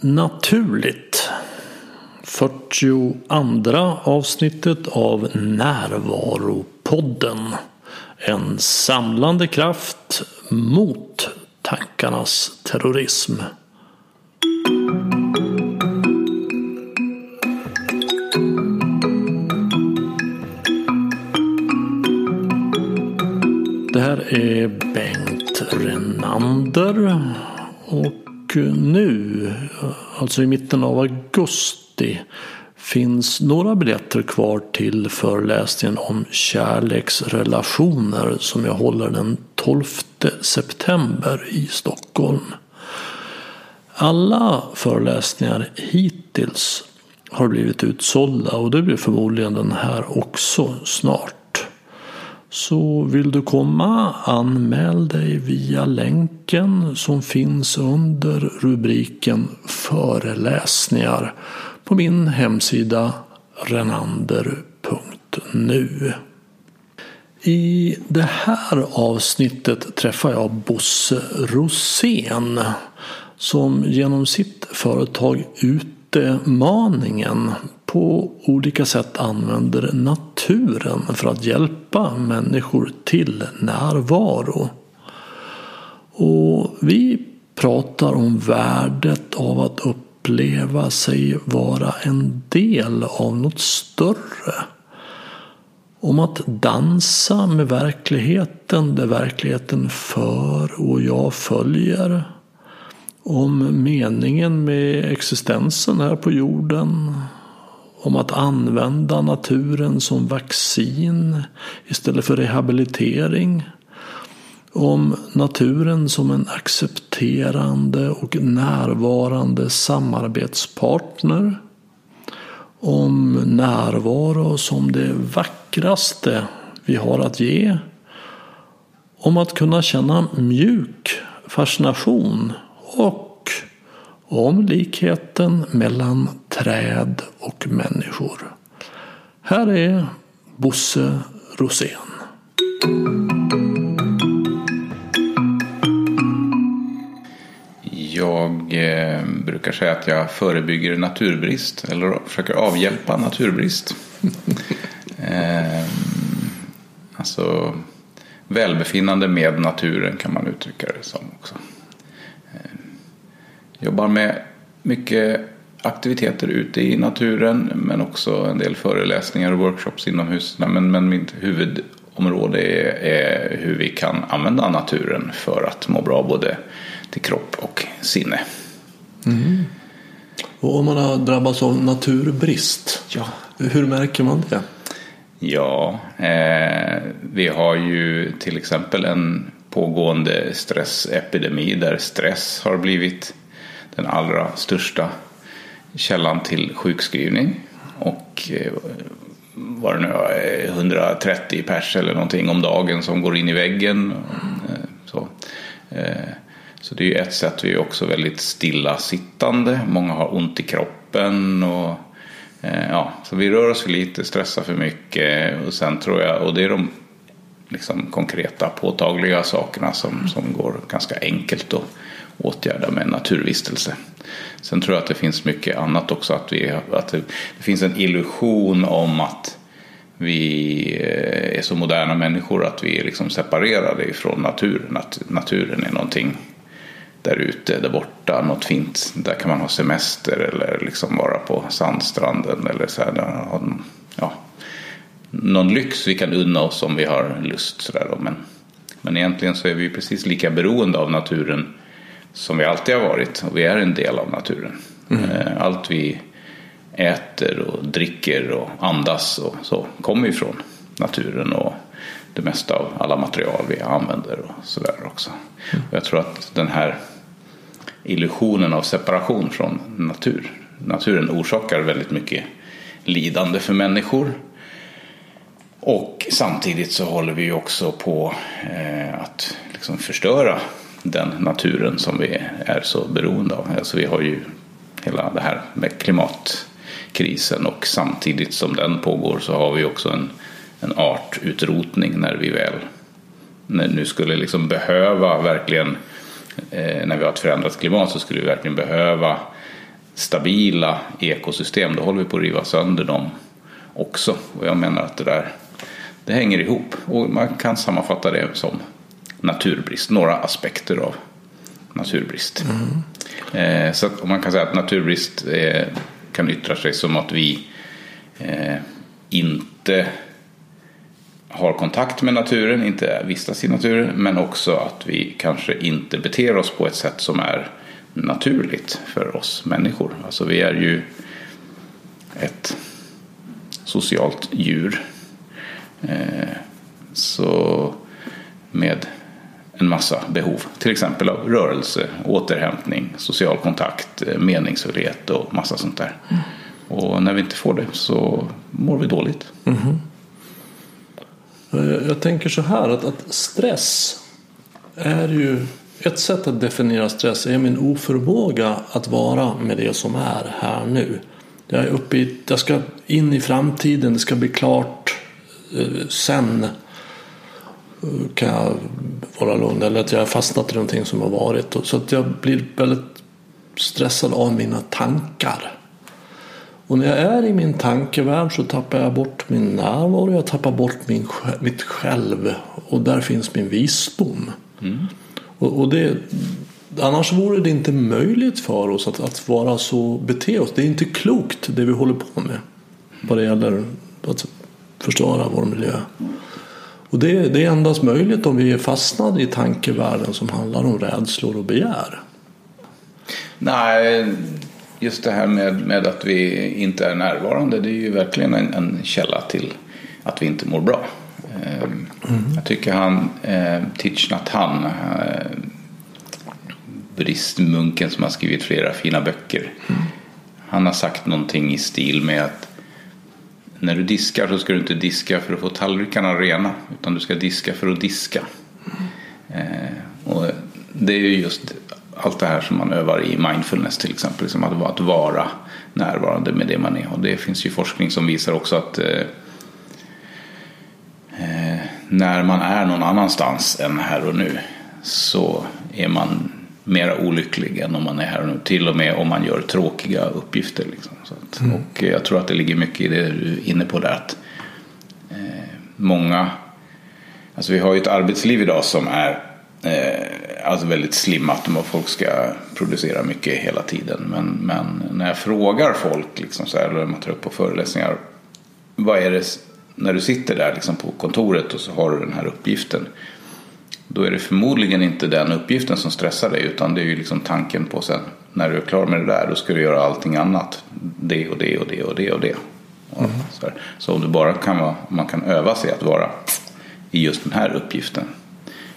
Naturligt. 42 avsnittet av Närvaropodden. En samlande kraft mot tankarnas terrorism. Det här är Bengt Renander. Och nu, alltså i mitten av augusti, finns några biljetter kvar till föreläsningen om kärleksrelationer som jag håller den 12 september i Stockholm. Alla föreläsningar hittills har blivit utsålda och det blir förmodligen den här också snart. Så vill du komma anmäl dig via länken som finns under rubriken föreläsningar på min hemsida renander.nu. I det här avsnittet träffar jag Bosse Rosén som genom sitt företag Utmaningen på olika sätt använder naturen för att hjälpa människor till närvaro. Och vi pratar om värdet av att uppleva sig vara en del av något större. Om att dansa med verkligheten där verkligheten för och jag följer. Om meningen med existensen här på jorden om att använda naturen som vaccin istället för rehabilitering. Om naturen som en accepterande och närvarande samarbetspartner. Om närvaro som det vackraste vi har att ge. Om att kunna känna mjuk fascination och om likheten mellan träd och människor. Här är Bosse Rosén. Jag eh, brukar säga att jag förebygger naturbrist eller försöker avhjälpa naturbrist. eh, alltså välbefinnande med naturen kan man uttrycka det som också. Jobbar med mycket aktiviteter ute i naturen men också en del föreläsningar och workshops inomhus. Men, men mitt huvudområde är, är hur vi kan använda naturen för att må bra både till kropp och sinne. Mm. Och om man har drabbats av naturbrist, ja. hur märker man det? Ja, eh, vi har ju till exempel en pågående stressepidemi där stress har blivit den allra största källan till sjukskrivning. Och eh, var det nu 130 pers eller någonting om dagen som går in i väggen. Eh, så, eh, så det är ju ett sätt. Vi är också väldigt stillasittande. Många har ont i kroppen. och Ja, så vi rör oss för lite, stressar för mycket och sen tror jag, och det är de liksom konkreta påtagliga sakerna som, som går ganska enkelt att åtgärda med naturvistelse. Sen tror jag att det finns mycket annat också. Att, vi, att det, det finns en illusion om att vi eh, är så moderna människor att vi är liksom separerade ifrån naturen. Att naturen är någonting där ute, där borta, något fint. Där kan man ha semester eller liksom vara på sandstranden eller så här, ja, någon lyx vi kan unna oss om vi har lust. Så där, men, men egentligen så är vi precis lika beroende av naturen som vi alltid har varit och vi är en del av naturen. Mm. Eh, allt vi äter och dricker och andas och så kommer ifrån naturen och det mesta av alla material vi använder och sådär också. Mm. Och jag tror att den här illusionen av separation från natur, naturen orsakar väldigt mycket lidande för människor. Och samtidigt så håller vi också på eh, att liksom förstöra den naturen som vi är så beroende av. Alltså vi har ju hela det här med klimatkrisen och samtidigt som den pågår så har vi också en, en artutrotning när vi väl när nu skulle liksom behöva verkligen eh, när vi har ett förändrat klimat så skulle vi verkligen behöva stabila ekosystem då håller vi på att riva sönder dem också. Och jag menar att det där det hänger ihop och man kan sammanfatta det som naturbrist, några aspekter av naturbrist. Mm. så att man kan säga att naturbrist eh, kan yttra sig som att vi eh, inte har kontakt med naturen, inte vistas i naturen, men också att vi kanske inte beter oss på ett sätt som är naturligt för oss människor. Alltså vi är ju ett socialt djur. Eh, så med en massa behov. Till exempel av rörelse, återhämtning, social kontakt, eh, meningsfullhet och massa sånt där. Mm. Och när vi inte får det så mår vi dåligt. Mm. Jag tänker så här att, att stress är ju ett sätt att definiera stress är min oförmåga att vara med det som är här nu. Jag är uppe i, jag ska in i framtiden, det ska bli klart eh, sen kan jag vara lugn. Eller att jag har fastnat i någonting som har varit. Så att jag blir väldigt stressad av mina tankar. Och när jag är i min tankevärld så tappar jag bort min närvaro. Jag tappar bort min, mitt själv. Och där finns min visdom. Mm. Och, och det, annars vore det inte möjligt för oss att, att vara så bete oss. Det är inte klokt det vi håller på med. Vad det gäller att förstöra vår miljö. Och det, det är endast möjligt om vi är fastnade i tankevärlden som handlar om rädslor och begär. Nej, just det här med, med att vi inte är närvarande det är ju verkligen en, en källa till att vi inte mår bra. Mm. Jag tycker han, eh, Thich Nhat Hanh, eh, buddhistmunken som har skrivit flera fina böcker. Mm. Han har sagt någonting i stil med att när du diskar så ska du inte diska för att få tallrikarna rena utan du ska diska för att diska. Mm. Eh, och det är ju just allt det här som man övar i mindfulness till exempel. Liksom att, att vara närvarande med det man är. Och det finns ju forskning som visar också att eh, eh, när man är någon annanstans än här och nu så är man mer olycklig än om man är här och nu. Till och med om man gör tråkiga uppgifter. Liksom. Att, mm. Och jag tror att det ligger mycket i det du är inne på där. Att, eh, många, alltså vi har ju ett arbetsliv idag som är eh, alltså väldigt slimmat och folk ska producera mycket hela tiden. Men, men när jag frågar folk, liksom så här, eller man tar upp på föreläsningar. Vad är det när du sitter där liksom på kontoret och så har du den här uppgiften då är det förmodligen inte den uppgiften som stressar dig utan det är ju liksom tanken på sen när du är klar med det där då ska du göra allting annat. Det och det och det och det och det. Mm. Så, så, om du bara kan vara, man kan öva sig att vara i just den här uppgiften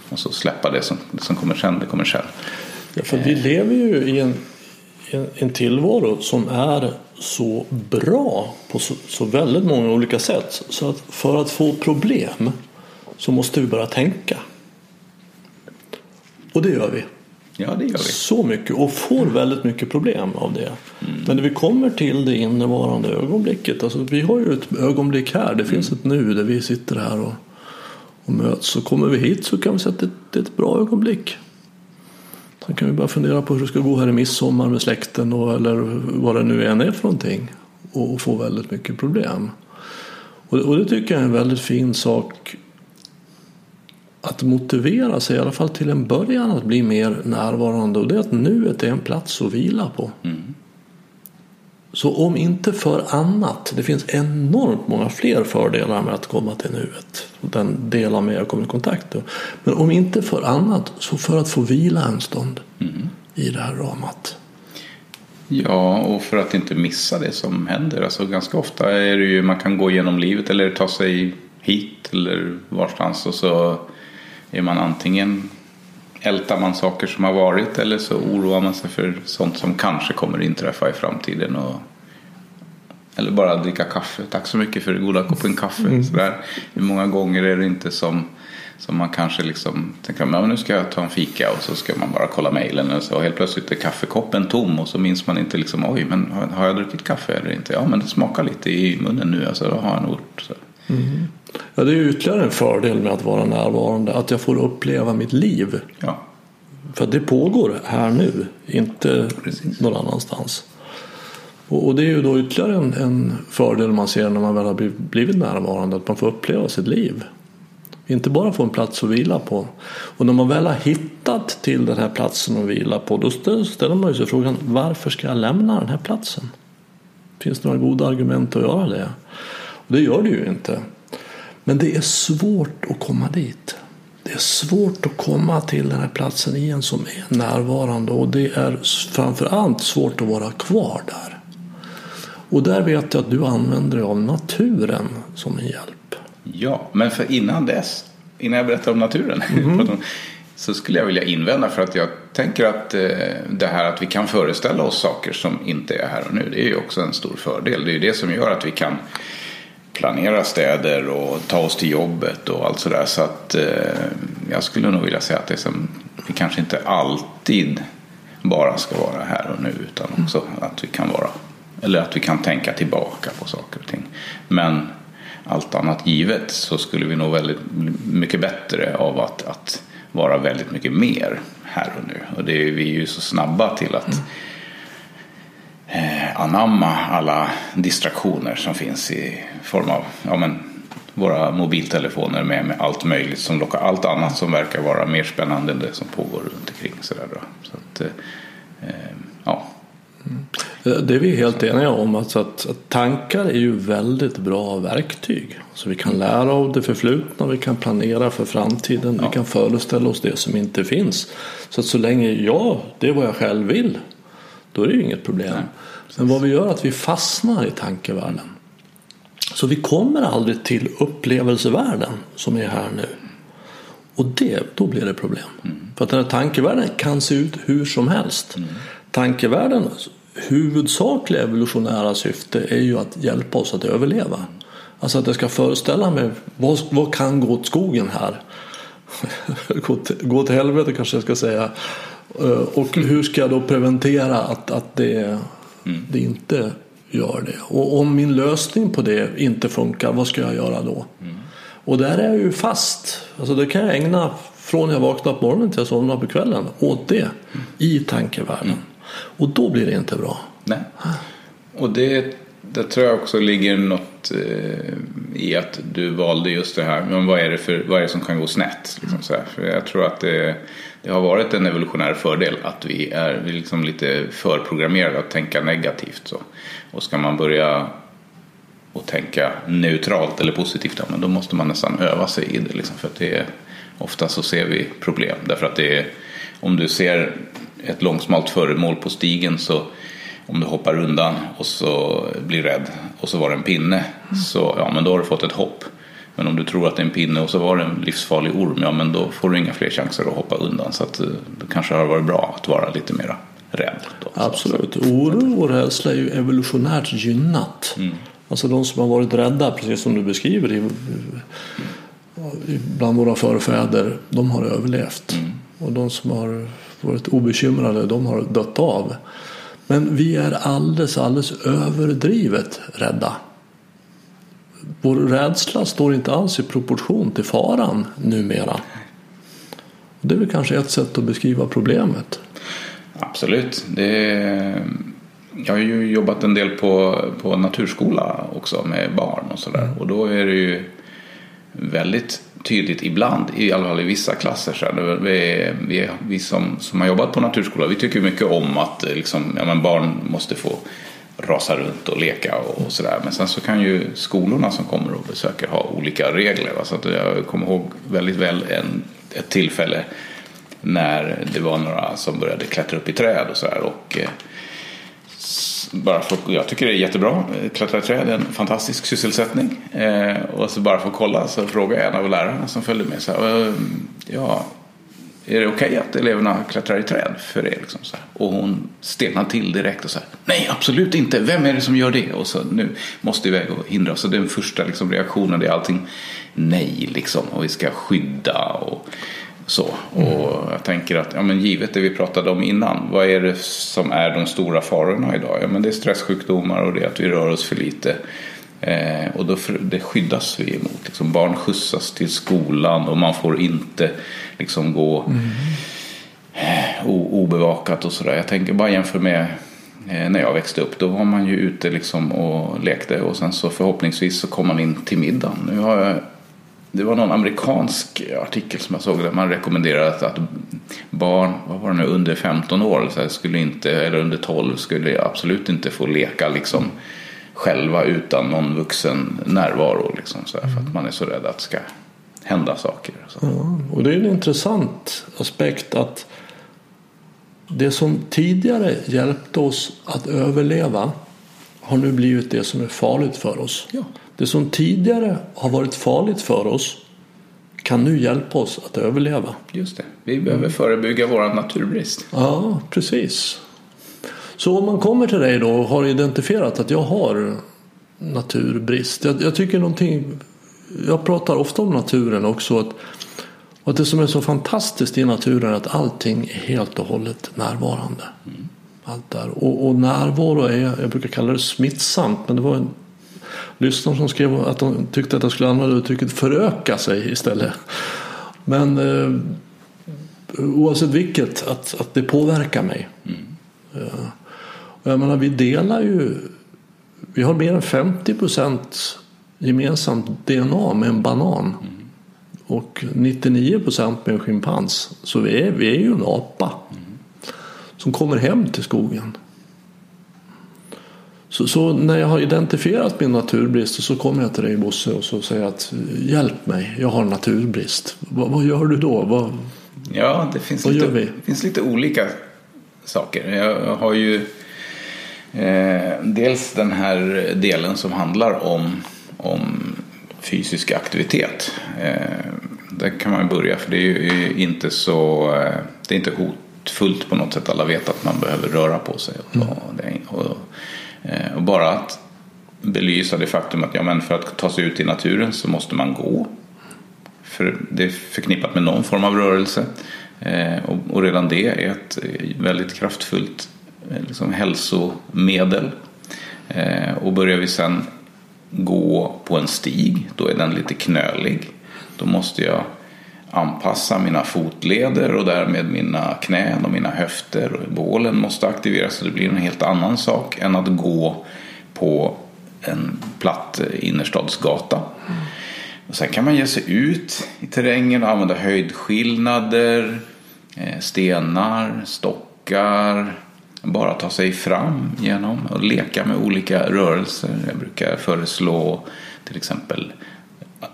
och så släppa det som, det som kommer sen, det kommer sen. Ja, för vi lever ju i en, en, en tillvaro som är så bra på så, så väldigt många olika sätt så att för att få problem så måste vi börja tänka. Och det gör vi. Ja, det gör vi. Så mycket och får väldigt mycket problem av det. Mm. Men när vi kommer till det innevarande ögonblicket. Alltså vi har ju ett ögonblick här. Det finns mm. ett nu där vi sitter här och, och möts. Så kommer vi hit så kan vi säga att det, det är ett bra ögonblick. Sen kan vi börja fundera på hur det ska gå här i midsommar med släkten och, eller vad det nu än är för någonting. Och, och få väldigt mycket problem. Och, och det tycker jag är en väldigt fin sak att motivera sig i alla fall till en början att bli mer närvarande och det är att nuet är en plats att vila på. Mm. Så om inte för annat, det finns enormt många fler fördelar med att komma till nuet. Den dela med och komma i kontakt. Men om inte för annat så för att få vila en stund mm. i det här ramat. Ja, och för att inte missa det som händer. Alltså ganska ofta är det ju, man kan gå igenom livet eller ta sig hit eller varstans och så är man antingen ältar man saker som har varit eller så oroar man sig för sånt som kanske kommer inträffa i framtiden. Och, eller bara dricka kaffe. Tack så mycket för goda koppen kaffe. Mm. Sådär. Hur många gånger är det inte som, som man kanske liksom tänker ja, nu ska jag ta en fika och så ska man bara kolla mejlen och så helt plötsligt är kaffekoppen tom och så minns man inte liksom oj men har jag druckit kaffe eller inte? Ja men det smakar lite i munnen nu alltså det har jag nog gjort. Mm. Ja, det är ytterligare en fördel med att vara närvarande, att jag får uppleva mitt liv. Ja. För det pågår här nu, inte Precis. någon annanstans. Och, det är ju då ytterligare en, en fördel man ser när man väl har blivit, blivit närvarande, att man får uppleva sitt liv. Inte bara få en plats att vila på. Och när man väl har hittat till den här platsen att vila på då ställer man sig frågan varför ska jag lämna den här platsen? Finns det några goda argument att göra det? Och det gör det ju inte. Men det är svårt att komma dit. Det är svårt att komma till den här platsen igen som är närvarande och det är framförallt svårt att vara kvar där. Och där vet jag att du använder dig av naturen som en hjälp. Ja, men för innan dess, innan jag berättar om naturen, mm. så skulle jag vilja invända för att jag tänker att eh, det här att vi kan föreställa oss saker som inte är här och nu, det är ju också en stor fördel. Det är ju det som gör att vi kan planera städer och ta oss till jobbet och allt sådär. Så att eh, jag skulle nog vilja säga att det som, vi kanske inte alltid bara ska vara här och nu utan också att vi kan vara eller att vi kan tänka tillbaka på saker och ting. Men allt annat givet så skulle vi nog väldigt mycket bättre av att, att vara väldigt mycket mer här och nu. Och det är, vi är ju så snabba till att eh, anamma alla distraktioner som finns i form av ja, men, våra mobiltelefoner med, med allt möjligt som lockar allt annat som verkar vara mer spännande än det som pågår runt omkring. Så, där så att, eh, ja. Det är vi helt eniga om. Alltså att, att tankar är ju väldigt bra verktyg. Så vi kan lära av det förflutna, vi kan planera för framtiden, ja. vi kan föreställa oss det som inte finns. Så att så länge jag, det är vad jag själv vill, då är det ju inget problem. Nej, Men vad vi gör är att vi fastnar i tankevärlden. Så vi kommer aldrig till upplevelsevärlden som är här nu. Och det, då blir det problem. Mm. För att den här tankevärlden kan se ut hur som helst. Mm. Tankevärlden huvudsakliga evolutionära syfte är ju att hjälpa oss att överleva. Alltså att jag ska föreställa mig vad, vad kan gå åt skogen här? gå, till, gå till helvete kanske jag ska säga. Eh, och hur ska jag då preventera att, att det, mm. det inte gör det? Och om min lösning på det inte funkar, vad ska jag göra då? Mm. Och där är jag ju fast. Alltså det kan jag ägna från jag vaknar på morgonen till jag somnar på kvällen åt det mm. i tankevärlden. Och då blir det inte bra. Nej. Och det, det tror jag också ligger något eh, i att du valde just det här. Men vad är det, för, vad är det som kan gå snett? Liksom så här. För jag tror att det, det, har varit en evolutionär fördel att vi är, vi är liksom lite förprogrammerade att tänka negativt. Så. Och ska man börja och tänka neutralt eller positivt, ja, men då måste man nästan öva sig i det. Liksom, för att det är, ofta så ser vi problem. Därför att det är, om du ser ett långsmalt föremål på stigen så om du hoppar undan och så blir rädd och så var det en pinne så ja men då har du fått ett hopp. Men om du tror att det är en pinne och så var det en livsfarlig orm ja men då får du inga fler chanser att hoppa undan så att eh, det kanske har varit bra att vara lite mera rädd. Då, Absolut, oro och rädsla är ju evolutionärt gynnat. Mm. Alltså de som har varit rädda, precis som du beskriver bland våra förfäder, de har överlevt. Mm. Och de som har varit obekymrade, de har dött av. Men vi är alldeles, alldeles överdrivet rädda. Vår rädsla står inte alls i proportion till faran numera. Det är väl kanske ett sätt att beskriva problemet. Absolut. Det jag har ju jobbat en del på, på naturskola också med barn och sådär. Och då är det ju väldigt tydligt ibland, i alla fall i vissa klasser. Så vi, vi, vi som, som har jobbat på naturskola, vi tycker mycket om att eh, liksom, ja, men barn måste få rasa runt och leka och, och sådär. Men sen så kan ju skolorna som kommer och besöker ha olika regler. Va? Så att jag kommer ihåg väldigt väl en, ett tillfälle när det var några som började klättra upp i träd och sådär. Och, eh, bara för, jag tycker det är jättebra. Klättra i träd är en fantastisk sysselsättning. Eh, och så bara för att kolla så frågade jag en av lärarna som följde med. Så här, eh, ja, är det okej okay att eleverna klättrar i träd för er? Liksom, så här. Och hon stelnade till direkt och sa nej absolut inte, vem är det som gör det? Och så nu måste iväg och hindra. Så den första liksom, reaktionen är allting nej liksom och vi ska skydda och så. Och jag tänker att ja, men givet det vi pratade om innan. Vad är det som är de stora farorna idag? Ja, men det är stressjukdomar och det är att vi rör oss för lite. Eh, och då det skyddas vi emot. Liksom, barn skjutsas till skolan och man får inte liksom, gå mm. eh, obevakat och sådär. Jag tänker bara jämför med eh, när jag växte upp. Då var man ju ute liksom och lekte och sen så förhoppningsvis så kom man in till middagen. Nu har jag, det var någon amerikansk artikel som jag såg där man rekommenderade att barn, vad var det nu, under 15 år så här, skulle inte, eller under 12 skulle absolut inte få leka liksom själva utan någon vuxen närvaro. Liksom, så här, För att man är så rädd att det ska hända saker. Så. Ja, och det är en intressant aspekt att det som tidigare hjälpte oss att överleva har nu blivit det som är farligt för oss. Ja. Det som tidigare har varit farligt för oss kan nu hjälpa oss att överleva. Just det, vi behöver förebygga vår naturbrist. Ja, precis. Så om man kommer till dig då och har identifierat att jag har naturbrist. Jag, jag tycker någonting, jag pratar ofta om naturen också. Att, att det som är så fantastiskt i naturen är att allting är helt och hållet närvarande. Mm. Allt där. Och, och närvaro är, jag brukar kalla det smittsamt. Men det var en lyssnare som skrev att de tyckte att jag skulle använda uttrycket föröka sig istället. Men eh, oavsett vilket, att, att det påverkar mig. Mm. Och jag menar, vi delar ju, vi har mer än 50 procent gemensamt DNA med en banan. Mm. Och 99 procent med en schimpans. Så vi är, vi är ju en apa. Som kommer hem till skogen. Så, så, när jag har identifierat min naturbrist så kommer jag till dig Bosse och så säger att hjälp mig, jag har naturbrist. Vad, vad gör du då? Vad, Ja, det finns, lite, det finns lite olika saker. Jag har ju eh, dels den här delen som handlar om, om fysisk aktivitet. Eh, där kan man börja för det är ju inte så eh, det är inte hotfullt på något sätt. Alla vet att man behöver röra på sig. Och, och, det, och, Eh, och bara att belysa det faktum att ja, men för att ta sig ut i naturen så måste man gå. För det är förknippat med någon form av rörelse. Eh, och, och redan det är ett eh, väldigt kraftfullt eh, liksom hälsomedel. Eh, och börjar vi sen gå på en stig, då är den lite knölig. Då måste jag anpassa mina fotleder och därmed mina knän och mina höfter. Och bålen måste aktiveras så det blir en helt annan sak än att gå på en platt innerstadsgata. innerstadsgata. Och sen kan man ge sig ut i terrängen och använda höjdskillnader, eh, stenar, stockar. Bara ta sig fram genom och leka med olika rörelser. Jag brukar föreslå till exempel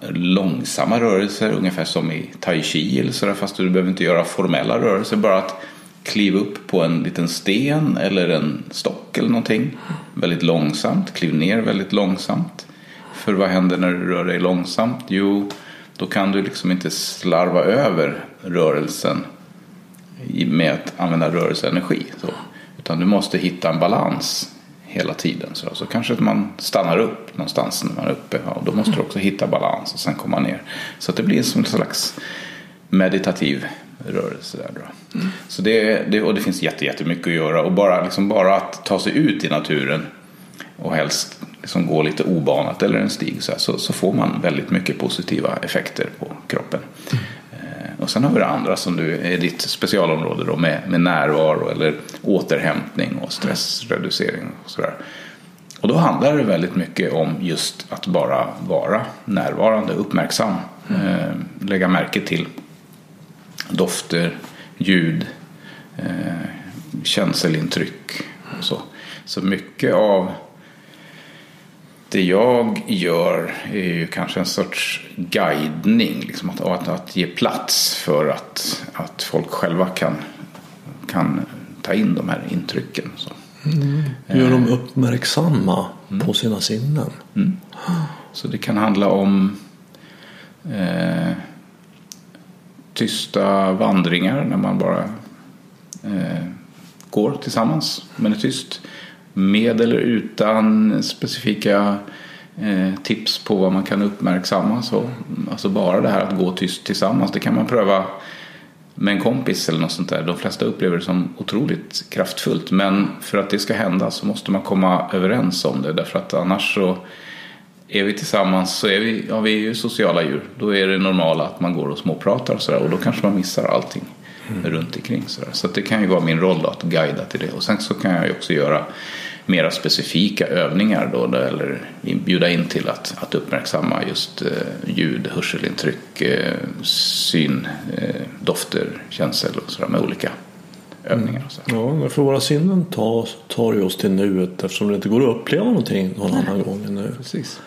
långsamma rörelser, ungefär som i tai chi eller sådär, fast du behöver inte göra formella rörelser. Bara att kliva upp på en liten sten eller en stock eller någonting väldigt långsamt, kliv ner väldigt långsamt. För vad händer när du rör dig långsamt? Jo, då kan du liksom inte slarva över rörelsen med att använda rörelseenergi. Så. Utan du måste hitta en balans hela tiden. Så, så kanske att man stannar upp någonstans när man är uppe. Ja, då måste du också hitta balans och sen komma ner. Så det blir som en slags meditativ rörelse. Där då. Så det, det, och det finns jätte, jättemycket att göra. Och bara, liksom bara att ta sig ut i naturen och helst liksom gå lite obanat eller en stig så, här, så, så, får man väldigt mycket positiva effekter på kroppen. Eh, och sen har vi det andra som du, är ditt specialområde då, med, med närvaro eller återhämtning och stressreducering och sådär. Och då handlar det väldigt mycket om just att bara vara närvarande, uppmärksam. Eh, lägga märke till dofter, ljud, eh, känselintryck och så. Så mycket av det jag gör är ju kanske en sorts guidning. Liksom att, att, att ge plats för att, att folk själva kan, kan ta in de här intrycken. Så. Mm. Gör dem uppmärksamma på sina sinnen. Mm. Så det kan handla om eh, tysta vandringar när man bara eh, går tillsammans men är tyst. Med eller utan specifika eh, tips på vad man kan uppmärksamma. Så, alltså bara det här att gå tyst tillsammans, det kan man pröva med en kompis eller något sånt där. De flesta upplever det som otroligt kraftfullt. Men för att det ska hända så måste man komma överens om det. Därför att annars så är vi tillsammans så är vi, ja, vi är ju sociala djur. Då är det normala att man går och småpratar och sådär. Och då kanske man missar allting mm. runt omkring. Så, så det kan ju vara min roll då, att guida till det. Och sen så kan jag ju också göra mera specifika övningar då, eller bjuda in till att, att uppmärksamma just eh, ljud, hörselintryck, eh, syn, eh, dofter, känsel och sådär med olika övningar. Och så. Ja, för våra sinnen tar, tar ju oss till nuet eftersom det inte går att uppleva någonting någon Nej. annan gång än nu. Precis.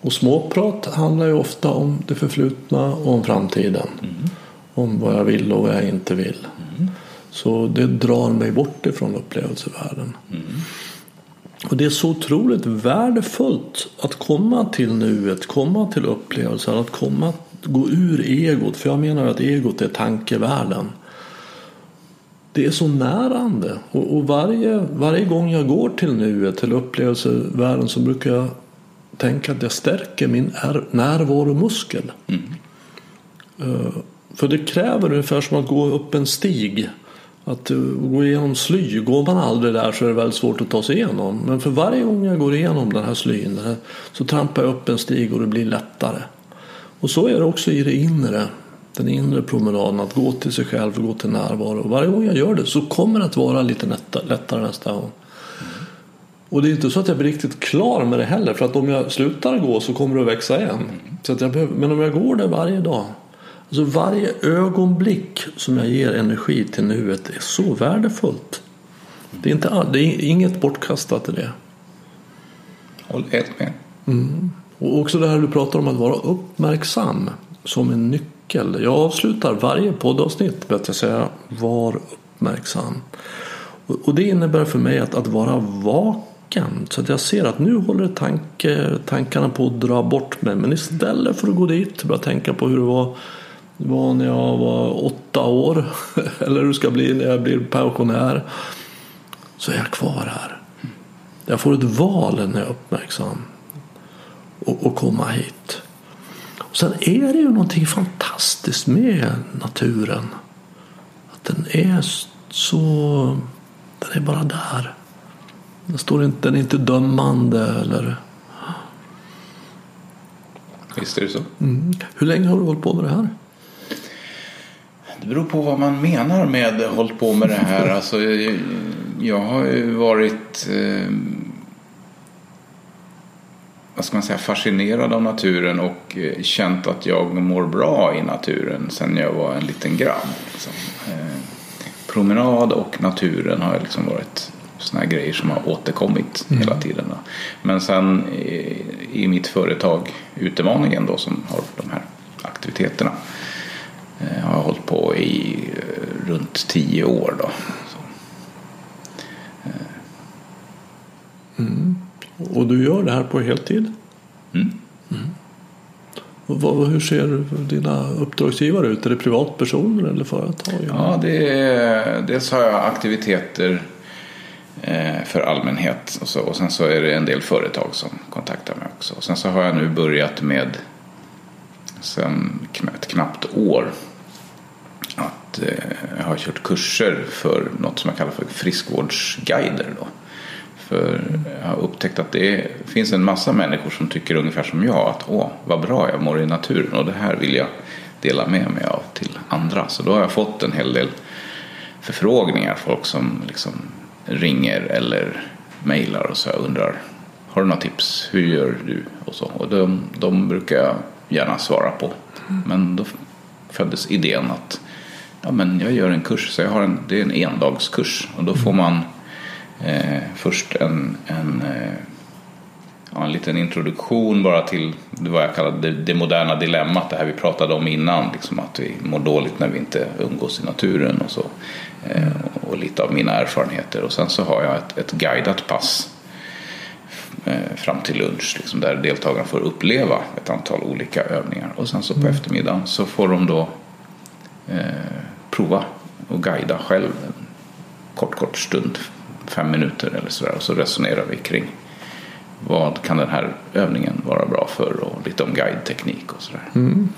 Och småprat handlar ju ofta om det förflutna och om framtiden. Mm. Om vad jag vill och vad jag inte vill. Mm. Så det drar mig bort ifrån upplevelsevärlden. Mm. Och det är så otroligt värdefullt att komma till nuet, komma till upplevelsen, att komma, gå ur egot. För jag menar att egot är tankevärlden. Det är så närande. Och, och varje, varje gång jag går till nuet, till upplevelsevärlden så brukar jag tänka att jag stärker min närvaromuskel. Mm. Uh, för det kräver ungefär som att gå upp en stig. Att eh, gå igenom sly, går man aldrig där så är det väldigt svårt att ta sig igenom. Men för varje gång jag går igenom den här slyn eh, så trampar jag upp en stig och det blir lättare. Och så är det också i det inre. Den inre promenaden, att gå till sig själv, och gå till närvaro. Och varje gång jag gör det så kommer det att vara lite lättare nästa gång. Och det är inte så att jag blir riktigt klar med det heller. För att om jag slutar gå så kommer det att växa igen. Så att jag behöver, men om jag går där varje dag Alltså varje ögonblick som jag ger energi till nuet är så värdefullt. Det är, inte, det är inget bortkastat i det. Håll helt med. Mm. Och också det här du pratar om att vara uppmärksam som en nyckel. Jag avslutar varje poddavsnitt med att säga var uppmärksam. Och det innebär för mig att, att vara vaken. Så att jag ser att nu håller tanke, tankarna på att dra bort mig. Men istället för att gå dit och börja tänka på hur det var var när jag var åtta år eller hur det ska bli när jag blir pensionär så är jag kvar här. Jag får ett val när jag är uppmärksam och, och komma hit. Och sen är det ju någonting fantastiskt med naturen. Att den är så... Den är bara där. Den, står inte, den är inte dömande eller... Visst är det så. Mm. Hur länge har du hållit på med det här? Det beror på vad man menar med hållit på med det här. Alltså, jag, har ju varit eh, vad ska man säga, fascinerad av naturen och eh, känt att jag mår bra i naturen sedan jag var en liten grabb. Liksom. Eh, promenad och naturen har liksom varit sådana grejer som har återkommit mm. hela tiden. Då. Men sen i, i mitt företag Utemaningen då som har de här aktiviteterna Eh, har jag hållit på i eh, runt tio år. Då. Mm. Och du gör det här på heltid? Mm. Mm. Och hur ser dina uppdragsgivare ut? Är det privatpersoner eller företag? Ja, det är, dels har jag aktiviteter eh, för allmänhet och, så, och sen så är det en del företag som kontaktar mig också. Och sen så har jag nu börjat med sen ett knappt år att eh, jag har kört kurser för något som jag kallar för friskvårdsguider. Då. För jag har upptäckt att det finns en massa människor som tycker ungefär som jag att åh, vad bra jag mår i naturen och det här vill jag dela med mig av till andra. Så då har jag fått en hel del förfrågningar, folk som liksom ringer eller mejlar och så jag undrar har du några tips? Hur gör du? Och, så. och de, de brukar jag gärna svara på. Men då föddes idén att ja, men jag gör en kurs, så jag har en, det är en endagskurs och då får man eh, först en, en, eh, ja, en liten introduktion bara till vad jag kallar det, det, moderna dilemmat, det här vi pratade om innan, liksom att vi mår dåligt när vi inte umgås i naturen och så. Eh, och lite av mina erfarenheter och sen så har jag ett, ett guidat pass eh, fram till lunch liksom, där deltagarna får uppleva ett antal olika övningar och sen så på mm. eftermiddagen så får de då eh, prova och guida själv en kort, kort stund, fem minuter eller sådär. Och så resonerar vi kring vad kan den här övningen vara bra för och lite om guideteknik och sådär. Mm.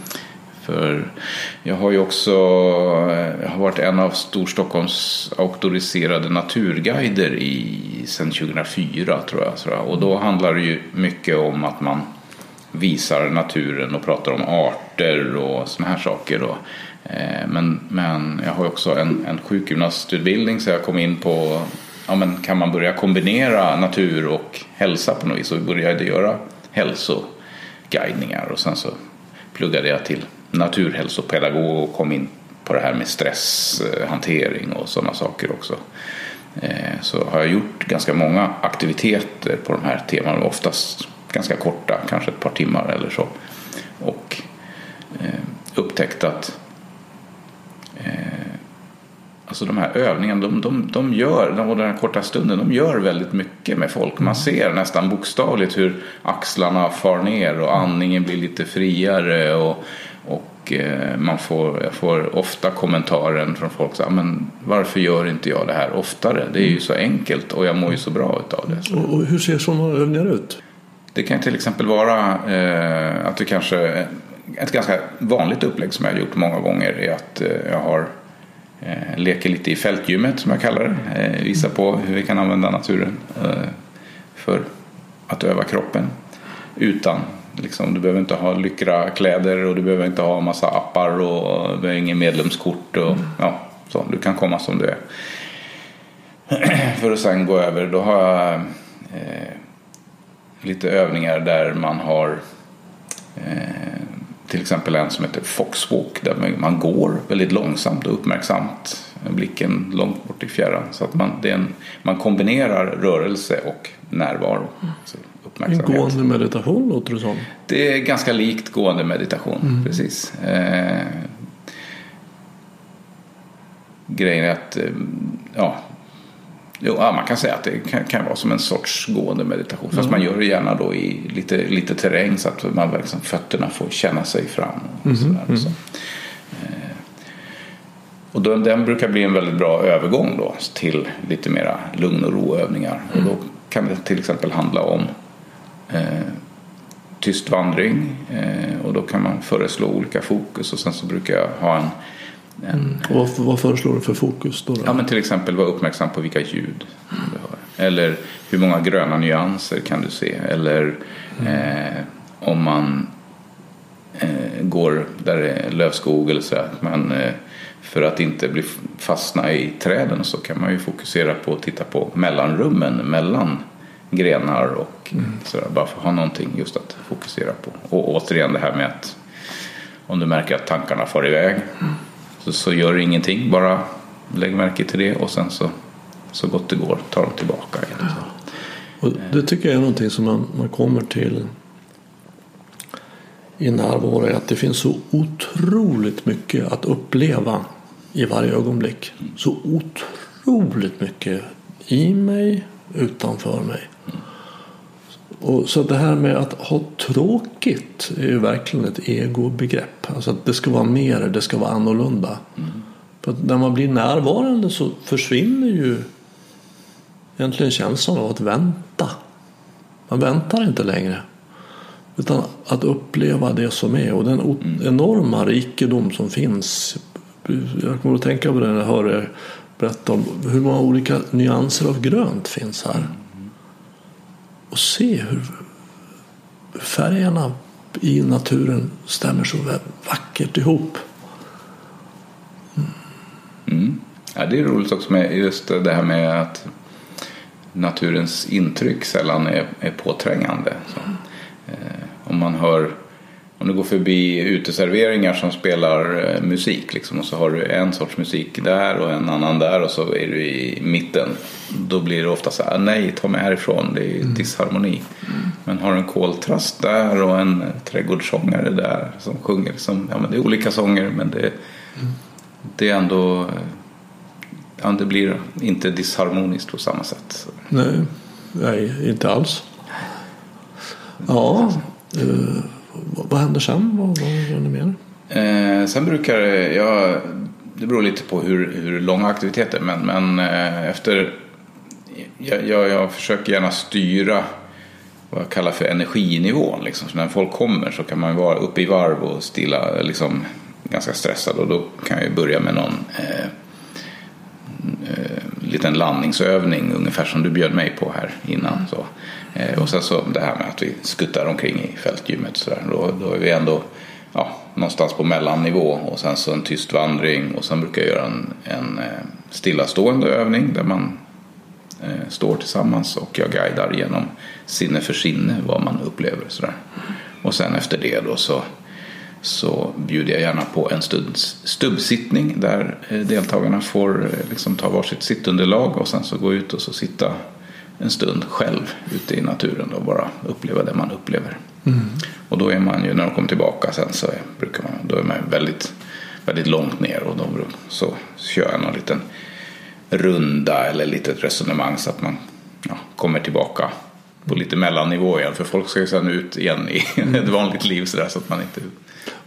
För jag har ju också jag har varit en av Storstockholms auktoriserade naturguider i, sedan 2004 tror jag. Och då handlar det ju mycket om att man visar naturen och pratar om arter och såna här saker. Då. Eh, men, men jag har också en, en sjukgymnastutbildning så jag kom in på ja, men kan man börja kombinera natur och hälsa på något vis. Och började göra hälsoguidningar och sen så pluggade jag till naturhälsopedagog och kom in på det här med stresshantering och sådana saker också. Eh, så har jag gjort ganska många aktiviteter på de här teman, oftast ganska korta, kanske ett par timmar eller så. Och eh, upptäckt att Alltså de här övningarna, de, de, de gör, den här korta stunden, de gör väldigt mycket med folk. Man ser nästan bokstavligt hur axlarna far ner och andningen blir lite friare. Och, och eh, man får, jag får ofta kommentaren från folk så men varför gör inte jag det här oftare? Det är ju så enkelt och jag mår ju så bra utav det. Och, och hur ser sådana övningar ut? Det kan till exempel vara eh, att det kanske, ett ganska vanligt upplägg som jag har gjort många gånger är att eh, jag har eh, leker lite i fältgymmet som jag kallar det. Eh, visar på hur vi kan använda naturen eh, för att öva kroppen. Utan, liksom, du behöver inte ha lyckra kläder och du behöver inte ha massa appar och du behöver ingen medlemskort. Och, ja, så, du kan komma som du är. för att sen gå över, då har jag eh, lite övningar där man har eh, till exempel en som heter Foxwalk där man går väldigt långsamt och uppmärksamt. Blicken långt bort i fjärran. Så att man, det en, man kombinerar rörelse och närvaro. Alltså en gående meditation låter det som. Det är ganska likt gående meditation. Mm. Precis. Eh, grejen är att eh, ja, Jo, ja, man kan säga att det kan, kan vara som en sorts gående meditation. Fast mm. man gör det gärna då i lite, lite terräng så att man liksom, fötterna får känna sig fram. Och, mm. sådär, mm. så. Eh, och då, den brukar bli en väldigt bra övergång då till lite mera lugn och roövningar. Mm. Och då kan det till exempel handla om eh, tyst vandring eh, och då kan man föreslå olika fokus och sen så brukar jag ha en en, mm. vad, vad föreslår du för fokus? Då, då? Ja, men till exempel vara uppmärksam på vilka ljud du hör. Eller hur många gröna nyanser kan du se? Eller mm. eh, om man eh, går där det är lövskog eller så. Men, eh, för att inte bli fastna i träden så kan man ju fokusera på att titta på mellanrummen mellan grenar och mm. sådär. Bara för att ha någonting just att fokusera på. Och återigen det här med att om du märker att tankarna far iväg mm så, så gör ingenting, bara lägg märke till det och sen så, så gott det går tar de tillbaka igen. Ja. Och det tycker jag är någonting som man, man kommer till i närvaro att det finns så otroligt mycket att uppleva i varje ögonblick. Så otroligt mycket i mig, utanför mig. Och så det här med att ha tråkigt är ju verkligen ett egobegrepp. Alltså att det ska vara mer, det ska vara annorlunda. Mm. För när man blir närvarande så försvinner ju egentligen känslan av att vänta. Man väntar inte längre. Utan att uppleva det som är och den mm. enorma rikedom som finns. Jag kommer att tänka på det när jag hör er berätta om hur många olika nyanser av grönt finns här och se hur färgerna i naturen stämmer så vackert ihop. Mm. Mm. Ja, det är roligt också med just det här med att naturens intryck sällan är, är påträngande. Så, eh, om man hör om du går förbi uteserveringar som spelar eh, musik liksom, och så har du en sorts musik där och en annan där och så är du i mitten. Då blir det ofta så här, nej ta mig härifrån, det är mm. disharmoni. Mm. Men har du en koltrast där och en trädgårdssångare där som sjunger. Som, ja, men det är olika sånger men det, mm. det är ändå ja, det blir inte disharmoniskt på samma sätt. Nej, nej inte alls. Ja. Uh vad händer sen? Vad, vad gör ni mer? Eh, sen brukar jag, det beror lite på hur, hur långa aktiviteter, men, men eh, efter jag, jag, jag, försöker gärna styra vad jag kallar för energinivån. Liksom. Så när folk kommer så kan man vara uppe i varv och stilla, liksom, ganska stressad och då kan jag börja med någon eh, eh liten landningsövning ungefär som du bjöd mig på här innan. Så. Eh, och sen så det här med att vi skuttar omkring i fältgymmet. Så där. Då, då är vi ändå ja, någonstans på mellannivå och sen så en tyst vandring och sen brukar jag göra en, en eh, stillastående övning där man eh, står tillsammans och jag guidar genom sinne för sinne vad man upplever. Så där. Och sen efter det då så, så bjuder jag gärna på en stunds stubbsittning där eh, deltagarna får eh, liksom ta varsitt sittunderlag och sen så gå ut och så sitta en stund själv ute i naturen och bara uppleva det man upplever. Mm. Och då är man ju, när de kommer tillbaka sen så är, brukar man, då är man väldigt, väldigt långt ner och då så kör jag någon liten runda eller litet resonemang så att man ja, kommer tillbaka på lite mellannivå igen. För folk ska ju sen ut igen i mm. ett vanligt liv så, där, så att man inte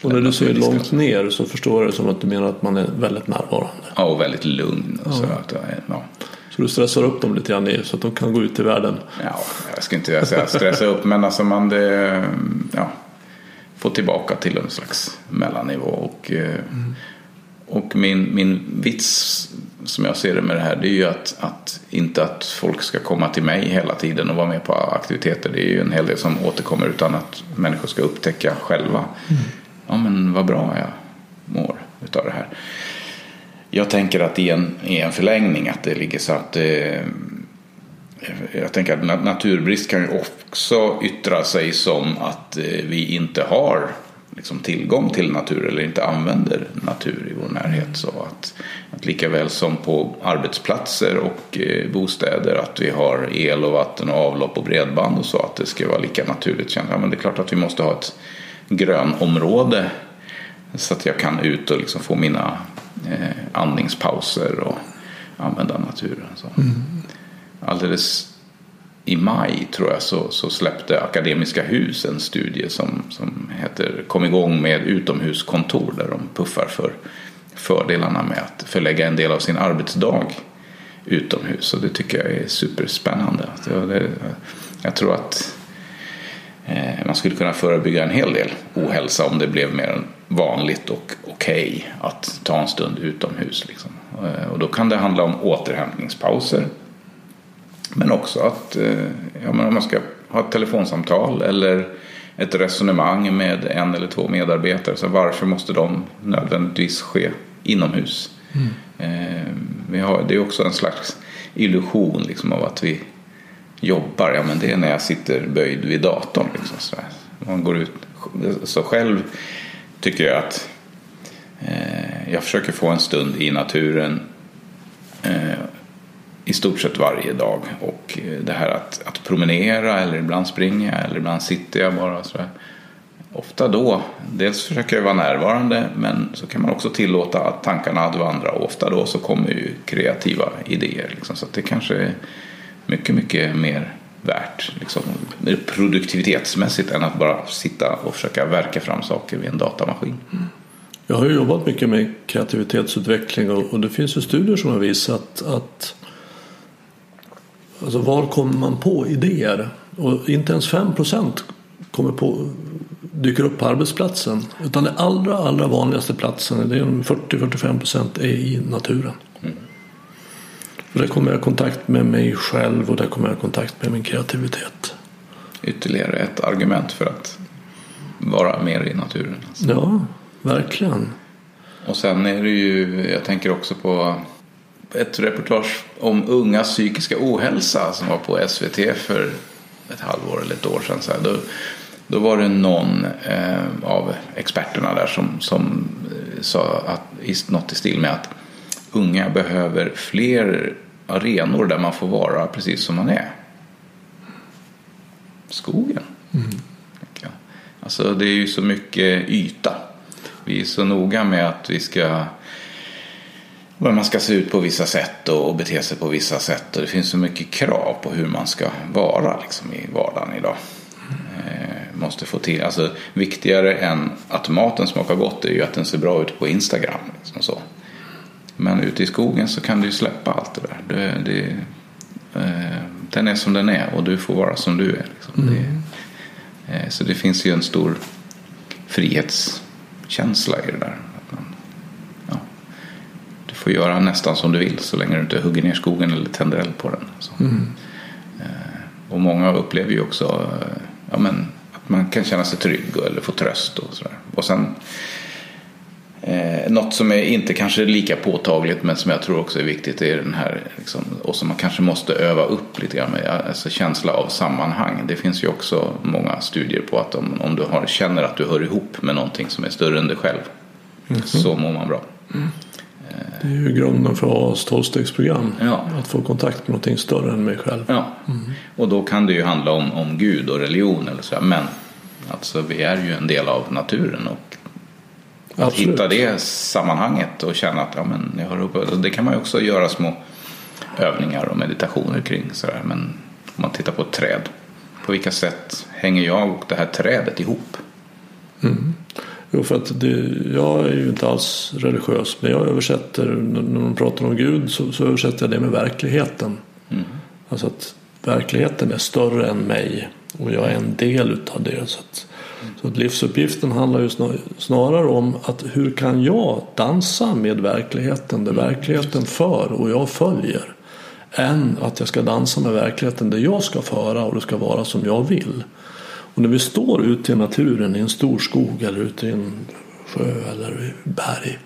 och när du säger långt ner så förstår jag det som att du menar att man är väldigt närvarande. Ja, och väldigt lugn. Och ja. så, att, ja. så du stressar upp dem lite grann så att de kan gå ut i världen? Ja, jag ska inte säga stressa upp men alltså man det, ja, får tillbaka till en slags mellannivå. Och, mm. och min, min vits som jag ser det med det här det är ju att, att inte att folk ska komma till mig hela tiden och vara med på aktiviteter. Det är ju en hel del som återkommer utan att människor ska upptäcka själva. Mm. Ja men vad bra jag mår utav det här. Jag tänker att i en, är en förlängning att det ligger så att eh, jag tänker att naturbrist kan ju också yttra sig som att eh, vi inte har liksom tillgång till natur eller inte använder natur i vår närhet. Så att, att lika väl som på arbetsplatser och eh, bostäder att vi har el och vatten och avlopp och bredband och så att det ska vara lika naturligt. Ja, men det är klart att vi måste ha ett grönområde så att jag kan ut och liksom få mina eh, andningspauser och använda naturen. Så. Mm. Alldeles i maj tror jag så, så släppte Akademiska Hus en studie som, som heter Kom igång med utomhuskontor där de puffar för fördelarna med att förlägga en del av sin arbetsdag utomhus. Och det tycker jag är superspännande. Jag tror att man skulle kunna förebygga en hel del ohälsa om det blev mer vanligt och okej okay att ta en stund utomhus. Liksom. Eh, och då kan det handla om återhämtningspauser men också att eh, ja, men om man ska ha ett telefonsamtal eller ett resonemang med en eller två medarbetare. Så varför måste de nödvändigtvis ske inomhus? Mm. Eh, vi har, det är också en slags illusion liksom, av att vi jobbar. Ja, men det är när jag sitter böjd vid datorn. Liksom, så Man går ut. Så själv tycker jag att eh, jag försöker få en stund i naturen eh, i stort sett varje dag. Och eh, det här att, att promenera eller ibland springa eller ibland sitter jag bara. Så Ofta då, dels försöker jag vara närvarande men så kan man också tillåta att tankarna att vandra och ofta då så kommer ju kreativa idéer. Liksom, så det kanske är mycket, mycket mer värt liksom, produktivitetsmässigt än att bara sitta och försöka verka fram saker vid en datamaskin. Mm. Jag har ju jobbat mycket med kreativitetsutveckling och, det finns ju studier som har visat att Alltså var kommer man på idéer? Och inte ens 5 kommer på, dyker upp på arbetsplatsen. Utan den allra, allra vanligaste platsen, det är 40-45 är i naturen. Och där kommer jag i kontakt med mig själv och där kommer jag i kontakt med min kreativitet. Ytterligare ett argument för att vara mer i naturen. Alltså. Ja, verkligen. Och sen är det ju, jag tänker också på ett reportage om ungas psykiska ohälsa som var på SVT för ett halvår eller ett år sedan. Så då, då var det någon eh, av experterna där som, som eh, sa att, något i stil med att unga behöver fler arenor där man får vara precis som man är. Skogen. Mm. Alltså det är ju så mycket yta. Vi är så noga med att vi ska man ska se ut på vissa sätt och bete sig på vissa sätt. Och det finns så mycket krav på hur man ska vara liksom, i vardagen idag. Eh, måste få till, alltså, viktigare än att maten smakar gott är ju att den ser bra ut på Instagram. Liksom så. Men ute i skogen så kan du ju släppa allt det där. Det, det, eh, den är som den är och du får vara som du är. Liksom. Mm. Det, eh, så det finns ju en stor frihetskänsla i det där. får göra nästan som du vill så länge du inte hugger ner skogen eller tänder eld på den. Så. Mm. Och många upplever ju också ja, men, att man kan känna sig trygg eller få tröst och sådär. Och sen Eh, något som är inte kanske lika påtagligt men som jag tror också är viktigt är den här liksom, och som man kanske måste öva upp lite grann med, alltså känsla av sammanhang. Det finns ju också många studier på att om, om du har, känner att du hör ihop med någonting som är större än dig själv mm. så mår man bra. Mm. Det är ju grunden för AS tolvstegsprogram. Ja. Att få kontakt med någonting större än mig själv. Ja. Mm. Och då kan det ju handla om, om Gud och religion eller så. Men alltså, vi är ju en del av naturen och att Absolut. hitta det sammanhanget och känna att ja, men jag har uppe. Det kan man ju också göra små övningar och meditationer kring. Sådär. Men om man tittar på ett träd. På vilka sätt hänger jag och det här trädet ihop? Mm. Jo, för att det, jag är ju inte alls religiös. Men jag översätter, när man pratar om Gud så, så översätter jag det med verkligheten. Mm. Alltså att verkligheten är större än mig. Och jag är en del utav det. Så att, så att livsuppgiften handlar ju snarare om att hur kan jag dansa med verkligheten där verkligheten för och jag följer. Än att jag ska dansa med verkligheten där jag ska föra och det ska vara som jag vill. Och när vi står ute i naturen i en stor skog eller ute i en sjö eller berg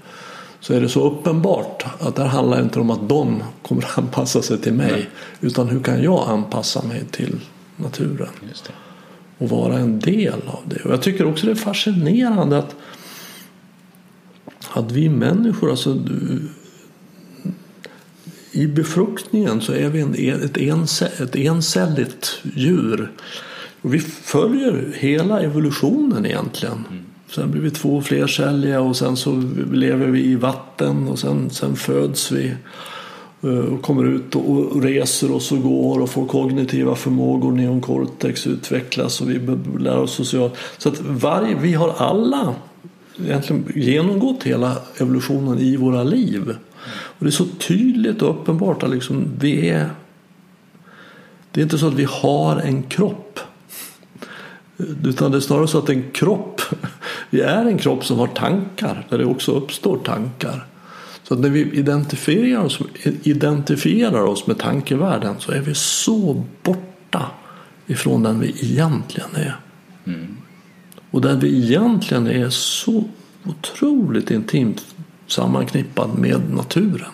så är det så uppenbart att det handlar inte om att de kommer att anpassa sig till mig utan hur kan jag anpassa mig till naturen och vara en del av det. Och jag tycker också det är fascinerande att, att vi människor, alltså i befruktningen så är vi en, ett, ense, ett encelligt djur. Och vi följer hela evolutionen egentligen. Mm. Sen blir vi två flercelliga och sen så lever vi i vatten och sen, sen föds vi. Eh, och kommer ut och reser oss och går och får kognitiva förmågor. Neoncortex utvecklas och vi lär oss socialt. Så att varje, vi har alla egentligen genomgått hela evolutionen i våra liv. Och det är så tydligt och uppenbart att liksom vi är det är inte så att vi har en kropp. Utan det är snarare så att en kropp, vi är en kropp som har tankar, där det också uppstår tankar. Så när vi identifierar oss, identifierar oss med tankevärlden så är vi så borta ifrån den vi egentligen är. Mm. Och den vi egentligen är så otroligt intimt sammanknippad med naturen.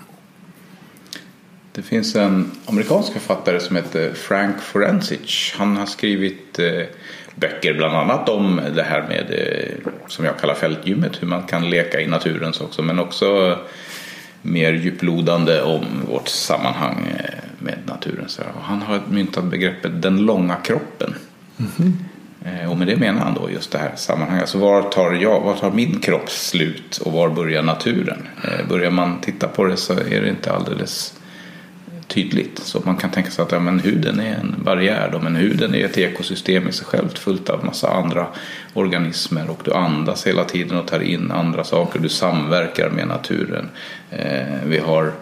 Det finns en amerikansk författare som heter Frank Forensic. Han har skrivit eh, böcker bland annat om det här med eh, som jag kallar fältgymmet, hur man kan leka i naturen också, men också mer djuplodande om vårt sammanhang eh, med naturen. Så han har myntat begreppet den långa kroppen. Mm -hmm. Och med det menar han då just det här sammanhanget. Alltså var tar, jag, var tar min kropp slut och var börjar naturen? Eh, börjar man titta på det så är det inte alldeles tydligt. Så man kan tänka sig att ja, men huden är en barriär. Då, men huden är ett ekosystem i sig självt fullt av massa andra organismer och du andas hela tiden och tar in andra saker. Du samverkar med naturen. Eh, vi har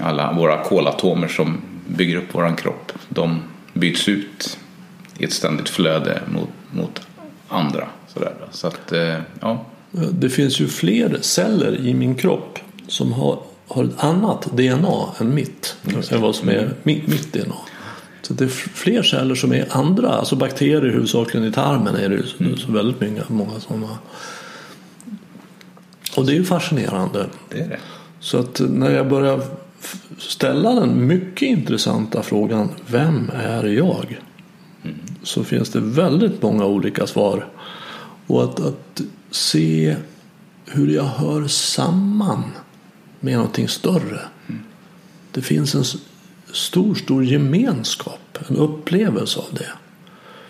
alla våra kolatomer som bygger upp våran kropp. De byts ut i ett ständigt flöde mot, mot andra. Sådär. Så att, eh, ja. Det finns ju fler celler i min kropp som har har ett annat DNA än mitt. Än vad som är mitt, mitt DNA. Så det är fler celler som är andra, alltså bakterier huvudsakligen i tarmen är det ju mm. så väldigt många, många har. Och det är ju fascinerande. Det är det. Så att när jag börjar ställa den mycket intressanta frågan Vem är jag? Mm. Så finns det väldigt många olika svar. Och att, att se hur jag hör samman med någonting större. Mm. Det finns en stor, stor gemenskap, en upplevelse av det.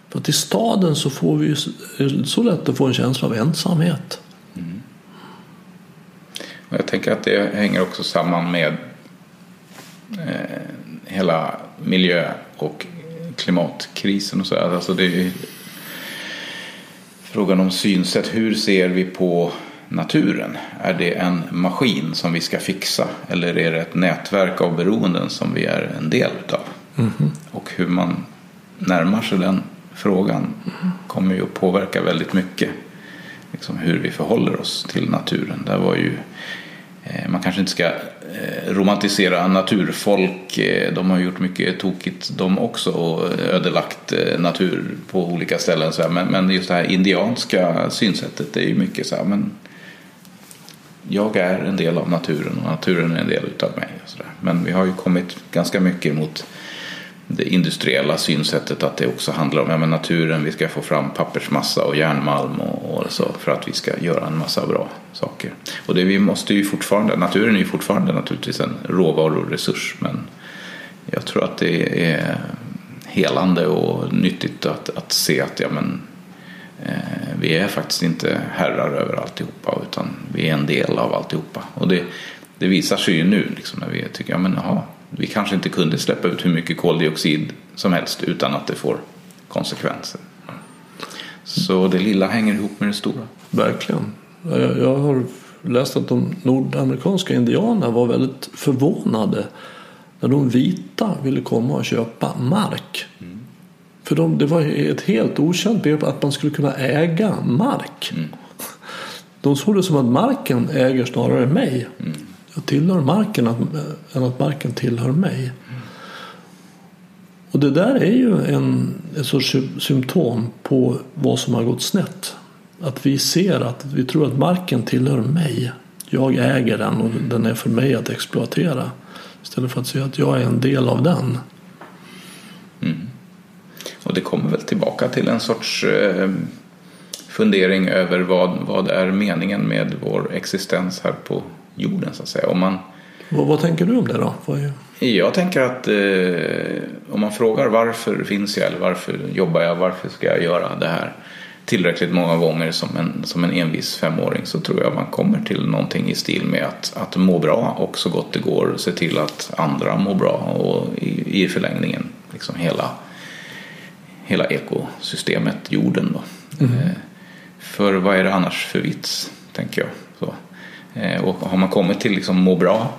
För att i staden så får vi så lätt att få en känsla av ensamhet. Mm. Och jag tänker att det hänger också samman med eh, hela miljö och klimatkrisen och så. Alltså det är frågan om synsätt. Hur ser vi på naturen? Är det en maskin som vi ska fixa eller är det ett nätverk av beroenden som vi är en del utav? Mm. Och hur man närmar sig den frågan kommer ju att påverka väldigt mycket liksom hur vi förhåller oss till naturen. Där var ju Eh, man kanske inte ska eh, romantisera naturfolk. Eh, de har gjort mycket tokigt de också och ödelagt natur på olika ställen. Men just det här indianska synsättet är ju mycket så här. Men jag är en del av naturen och naturen är en del av mig. Men vi har ju kommit ganska mycket mot det industriella synsättet att det också handlar om ja, men naturen, vi ska få fram pappersmassa och järnmalm och, och, så för att vi ska göra en massa bra saker. Och det vi måste ju fortfarande, naturen är ju fortfarande naturligtvis en råvaruresurs men jag tror att det är helande och nyttigt att, att se att ja, men, vi är faktiskt inte herrar över alltihopa utan vi är en del av alltihopa. Och det, det visar sig ju nu liksom, när vi tycker ja, men, aha, vi kanske inte kunde släppa ut hur mycket koldioxid som helst utan att det får konsekvenser. Så det lilla hänger ihop med det stora. Verkligen. Jag har läst att de nordamerikanska indianerna var väldigt förvånade när de vita ville komma och köpa mark. Mm. För de, det var ett helt okänt begrepp att man skulle kunna äga mark. Mm. De såg det som att marken äger snarare mig. Mm. Jag tillhör marken än att marken tillhör mig. Och det där är ju en, en sorts symptom på vad som har gått snett. Att vi ser att vi tror att marken tillhör mig. Jag äger den och den är för mig att exploatera. Istället för att se att jag är en del av den. Och det kommer väl tillbaka till en sorts eh, fundering över vad, vad är meningen med vår existens här på jorden så att säga. Om man, vad, vad tänker du om det då? Är... Jag tänker att eh, om man frågar varför finns jag eller varför jobbar jag, varför ska jag göra det här tillräckligt många gånger som en, som en envis femåring så tror jag man kommer till någonting i stil med att, att må bra och så gott det går se till att andra mår bra och i, i förlängningen liksom hela, hela ekosystemet, jorden. Då. Mm. Eh, för vad är det annars för vits, tänker jag. Så. Eh, och har man kommit till liksom må bra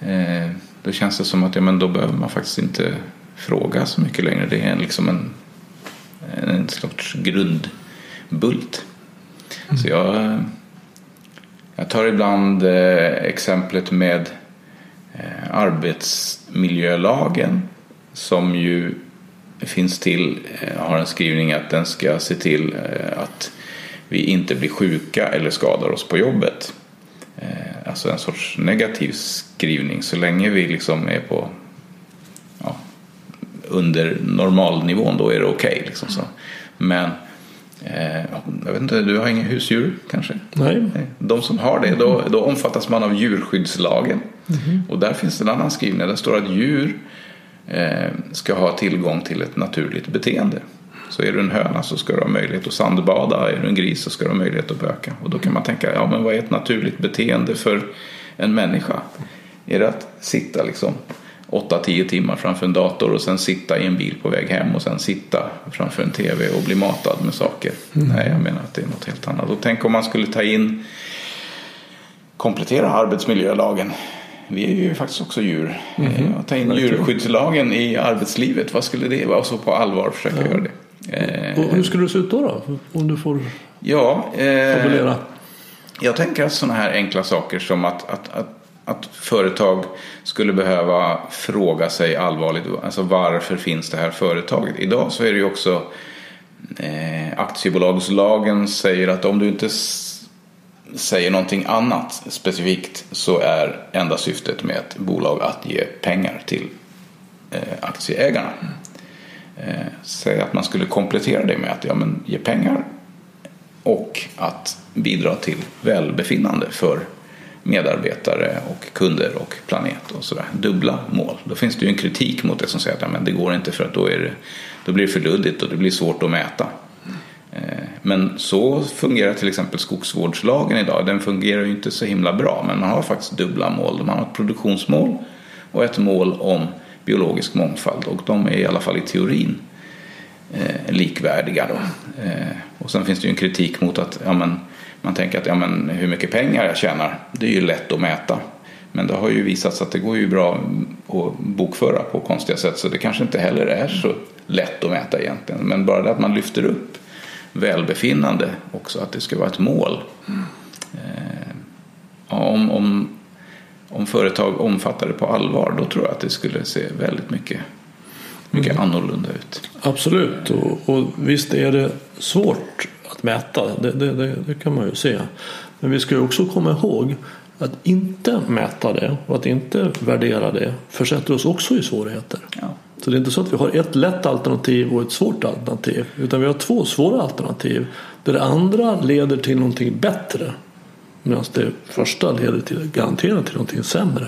eh, då känns det som att ja, men då behöver man faktiskt inte fråga så mycket längre. Det är liksom en, en sorts grundbult. Mm. Så jag, jag tar ibland exemplet med arbetsmiljölagen som ju finns till, har en skrivning att den ska se till att vi inte blir sjuka eller skadar oss på jobbet. Eh, alltså en sorts negativ skrivning så länge vi liksom är på ja, under normalnivån då är det okej. Okay, liksom Men eh, jag vet inte, du har inga husdjur kanske? Nej. De som har det, då, då omfattas man av djurskyddslagen. Mm. Och där finns en annan skrivning. Där står att djur eh, ska ha tillgång till ett naturligt beteende. Så är du en höna så ska du ha möjlighet att sandbada. Är du en gris så ska du ha möjlighet att böka. Och då kan man tänka, ja men vad är ett naturligt beteende för en människa? Är det att sitta liksom 8-10 timmar framför en dator och sen sitta i en bil på väg hem och sen sitta framför en tv och bli matad med saker? Mm. Nej, jag menar att det är något helt annat. Och tänk om man skulle ta in komplettera arbetsmiljölagen. Vi är ju faktiskt också djur. Mm. Ta in djurskyddslagen i arbetslivet. Vad skulle det vara? Och så på allvar försöka ja. göra det. Eh, och hur skulle det se ut då? då? Om du får ja, eh, Jag tänker att sådana här enkla saker som att, att, att, att, företag skulle behöva fråga sig allvarligt alltså varför finns det här företaget? Idag så är det ju också eh, aktiebolagslagen säger att om du inte säger någonting annat specifikt så är enda syftet med ett bolag att ge pengar till eh, aktieägarna. Eh, säg att man skulle komplettera det med att ja, men ge pengar och att bidra till välbefinnande för medarbetare och kunder och planet och sådär. Dubbla mål. Då finns det ju en kritik mot det som säger att ja, men det går inte för att då, är det, då blir det för luddigt och det blir svårt att mäta. Eh, men så fungerar till exempel skogsvårdslagen idag. Den fungerar ju inte så himla bra men man har faktiskt dubbla mål. Man har ett produktionsmål och ett mål om biologisk mångfald och de är i alla fall i teorin eh, likvärdiga. Då. Eh, och sen finns det ju en kritik mot att ja, men, man tänker att ja, men, hur mycket pengar jag tjänar det är ju lätt att mäta. Men det har ju visat sig att det går ju bra att bokföra på konstiga sätt så det kanske inte heller är så lätt att mäta egentligen. Men bara det att man lyfter upp välbefinnande också, att det ska vara ett mål. Mm. Om, om om företag omfattar det på allvar då tror jag att det skulle se väldigt mycket, mycket mm. annorlunda ut. Absolut, och, och visst är det svårt att mäta, det, det, det, det kan man ju se. Men vi ska ju också komma ihåg att inte mäta det och att inte värdera det försätter oss också i svårigheter. Ja. Så det är inte så att vi har ett lätt alternativ och ett svårt alternativ. Utan vi har två svåra alternativ. Där det andra leder till någonting bättre. Medan det första leder till, garanterat till någonting sämre.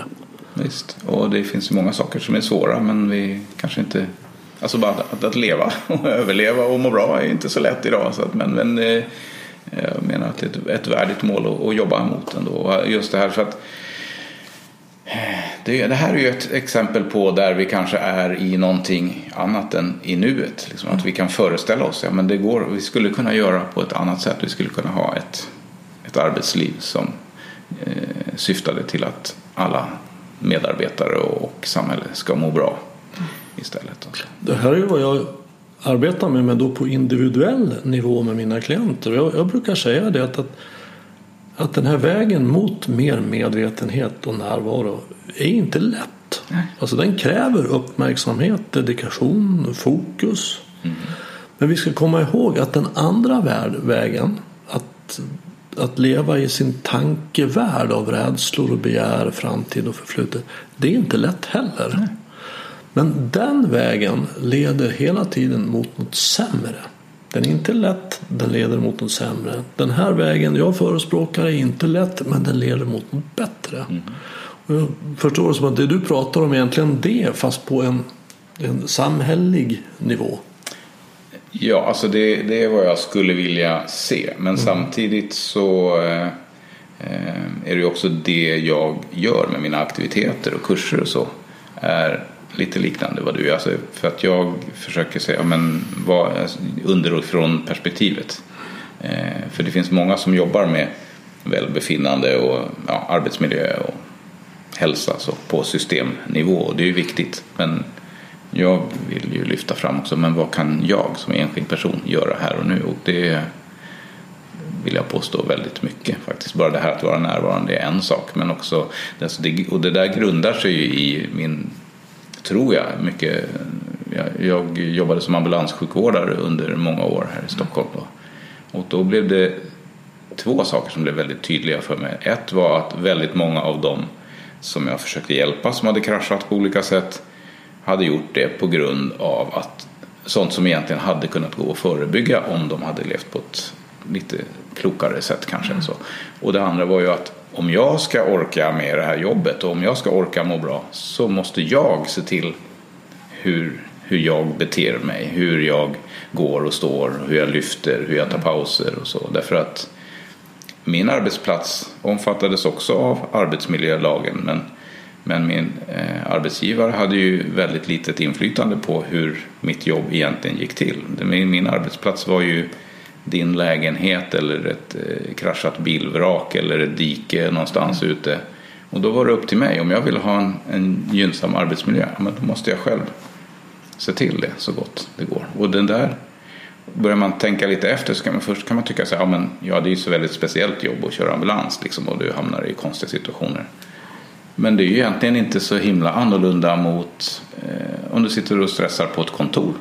Visst, och det finns ju många saker som är svåra men vi kanske inte Alltså bara att, att leva och överleva och må bra är inte så lätt idag. Så att, men, men eh, jag menar att det är ett, ett värdigt mål att, att jobba mot ändå. Just det här för att det, det, här är ju ett exempel på där vi kanske är i någonting annat än i nuet. Liksom att vi kan föreställa oss att ja, det går, vi skulle kunna göra på ett annat sätt. Vi skulle kunna ha ett, ett arbetsliv som eh, syftade till att alla medarbetare och, och samhälle ska må bra istället. Det här är ju vad jag arbetar med, men då på individuell nivå med mina klienter. Jag, jag brukar säga det att, att att den här vägen mot mer medvetenhet och närvaro är inte lätt. Nej. Alltså den kräver uppmärksamhet, dedikation, fokus. Mm. Men vi ska komma ihåg att den andra vägen, att, att leva i sin tankevärld av rädslor och begär, framtid och förflutet, det är inte lätt heller. Nej. Men den vägen leder hela tiden mot något sämre. Den är inte lätt, den leder mot något sämre. Den här vägen jag förespråkar är inte lätt, men den leder mot något bättre. Mm. Och jag förstår det som att det du pratar om är egentligen det, fast på en, en samhällelig nivå. Ja, alltså det, det, är vad jag skulle vilja se. Men mm. samtidigt så eh, är det ju också det jag gör med mina aktiviteter och kurser och så. Är lite liknande vad du gör. Alltså för att jag försöker säga men vad, underifrån perspektivet. Eh, för det finns många som jobbar med välbefinnande och ja, arbetsmiljö och hälsa så på systemnivå och det är ju viktigt. Men jag vill ju lyfta fram också, men vad kan jag som enskild person göra här och nu? Och det vill jag påstå väldigt mycket faktiskt. Bara det här att vara närvarande är en sak, men också och det där grundar sig ju i min tror jag, mycket. Jag, jag jobbade som ambulanssjukvårdare under många år här i Stockholm. Då. Och då blev det två saker som blev väldigt tydliga för mig. Ett var att väldigt många av dem som jag försökte hjälpa som hade kraschat på olika sätt hade gjort det på grund av att sånt som egentligen hade kunnat gå att förebygga om de hade levt på ett lite klokare sätt kanske. Mm. Så. Och det andra var ju att om jag ska orka med det här jobbet och om jag ska orka må bra så måste jag se till hur, hur jag beter mig, hur jag går och står, hur jag lyfter, hur jag tar pauser och så. Därför att min arbetsplats omfattades också av arbetsmiljölagen men, men min eh, arbetsgivare hade ju väldigt litet inflytande på hur mitt jobb egentligen gick till. Min, min arbetsplats var ju din lägenhet eller ett eh, kraschat bilvrak eller ett dike någonstans mm. ute. Och då var det upp till mig. Om jag vill ha en, en gynnsam arbetsmiljö, men då måste jag själv se till det så gott det går. Och den där, börjar man tänka lite efter så kan man först kan man tycka så här, ja, men, ja det är ju så väldigt speciellt jobb att köra ambulans liksom, och du hamnar i konstiga situationer. Men det är ju egentligen inte så himla annorlunda mot eh, om du sitter och stressar på ett kontor.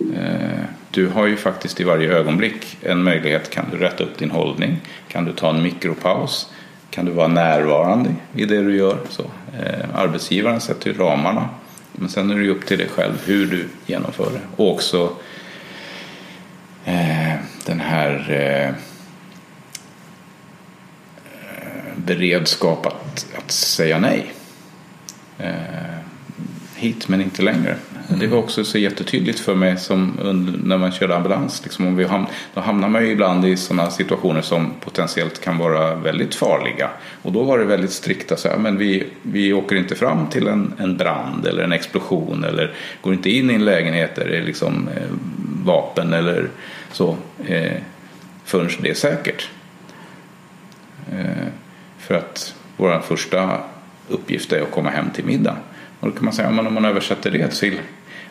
Eh, du har ju faktiskt i varje ögonblick en möjlighet. Kan du rätta upp din hållning? Kan du ta en mikropaus? Kan du vara närvarande i det du gör? Så, eh, arbetsgivaren sätter ju ramarna. Men sen är det ju upp till dig själv hur du genomför det. Och också eh, den här eh, beredskap att, att säga nej. Eh, hit men inte längre. Det var också så jättetydligt för mig som under, när man körde ambulans. Liksom, om vi ham då hamnar man ju ibland i sådana situationer som potentiellt kan vara väldigt farliga. Och då var det väldigt strikta, så här, men vi, vi åker inte fram till en, en brand eller en explosion eller går inte in i en lägenhet där det är liksom, eh, vapen eller så eh, förrän det är säkert. Eh, för att vår första uppgift är att komma hem till middag. Och då kan man säga, men om man översätter det till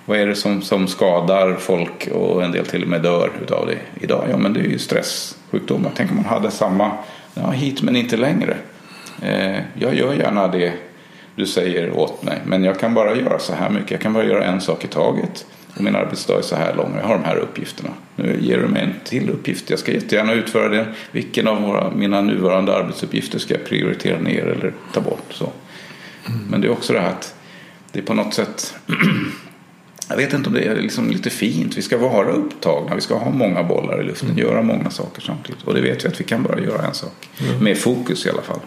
vad är det som, som skadar folk och en del till och med dör utav det idag? Ja men det är ju stresssjukdomar. Tänk om man hade samma, ja hit men inte längre. Eh, jag gör gärna det du säger åt mig. Men jag kan bara göra så här mycket. Jag kan bara göra en sak i taget. Och min arbetsdag är så här lång och jag har de här uppgifterna. Nu ger du mig en till uppgift. Jag ska jättegärna utföra den. Vilken av våra, mina nuvarande arbetsuppgifter ska jag prioritera ner eller ta bort? Så. Mm. Men det är också det här att det är på något sätt jag vet inte om det är liksom lite fint. Vi ska vara upptagna. Vi ska ha många bollar i luften. Mm. Göra många saker samtidigt. Och det vet vi att vi kan bara göra en sak. Mm. Med fokus i alla fall.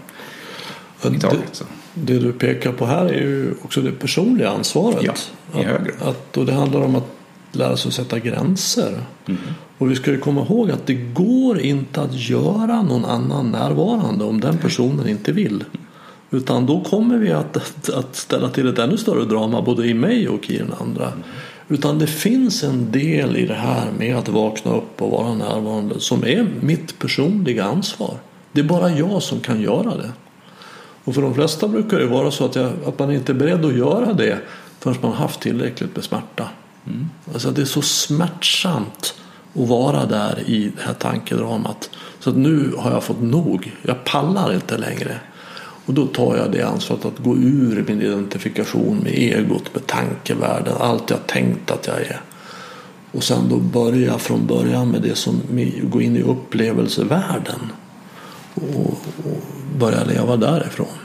I taget, det, det, du pekar på här är ju också det personliga ansvaret. Ja, i hög grad. Att, och det handlar om att lära sig att sätta gränser. Mm. Och vi ska ju komma ihåg att det går inte att göra någon annan närvarande om den personen inte vill. Utan då kommer vi att, att, att, ställa till ett ännu större drama både i mig och i den andra. Utan det finns en del i det här med att vakna upp och vara närvarande som är mitt personliga ansvar. Det är bara jag som kan göra det. Och för de flesta brukar det vara så att, jag, att man inte är beredd att göra det förrän man har haft tillräckligt med smärta. Mm. Alltså det är så smärtsamt att vara där i det här tankedramat. Så att nu har jag fått nog. Jag pallar inte längre. Och då tar jag det ansvaret att gå ur min identifikation med egot, med tankevärlden, allt jag tänkt att jag är. Och sen då börja från början med det som gå in i upplevelsevärlden. Och, och börja leva därifrån.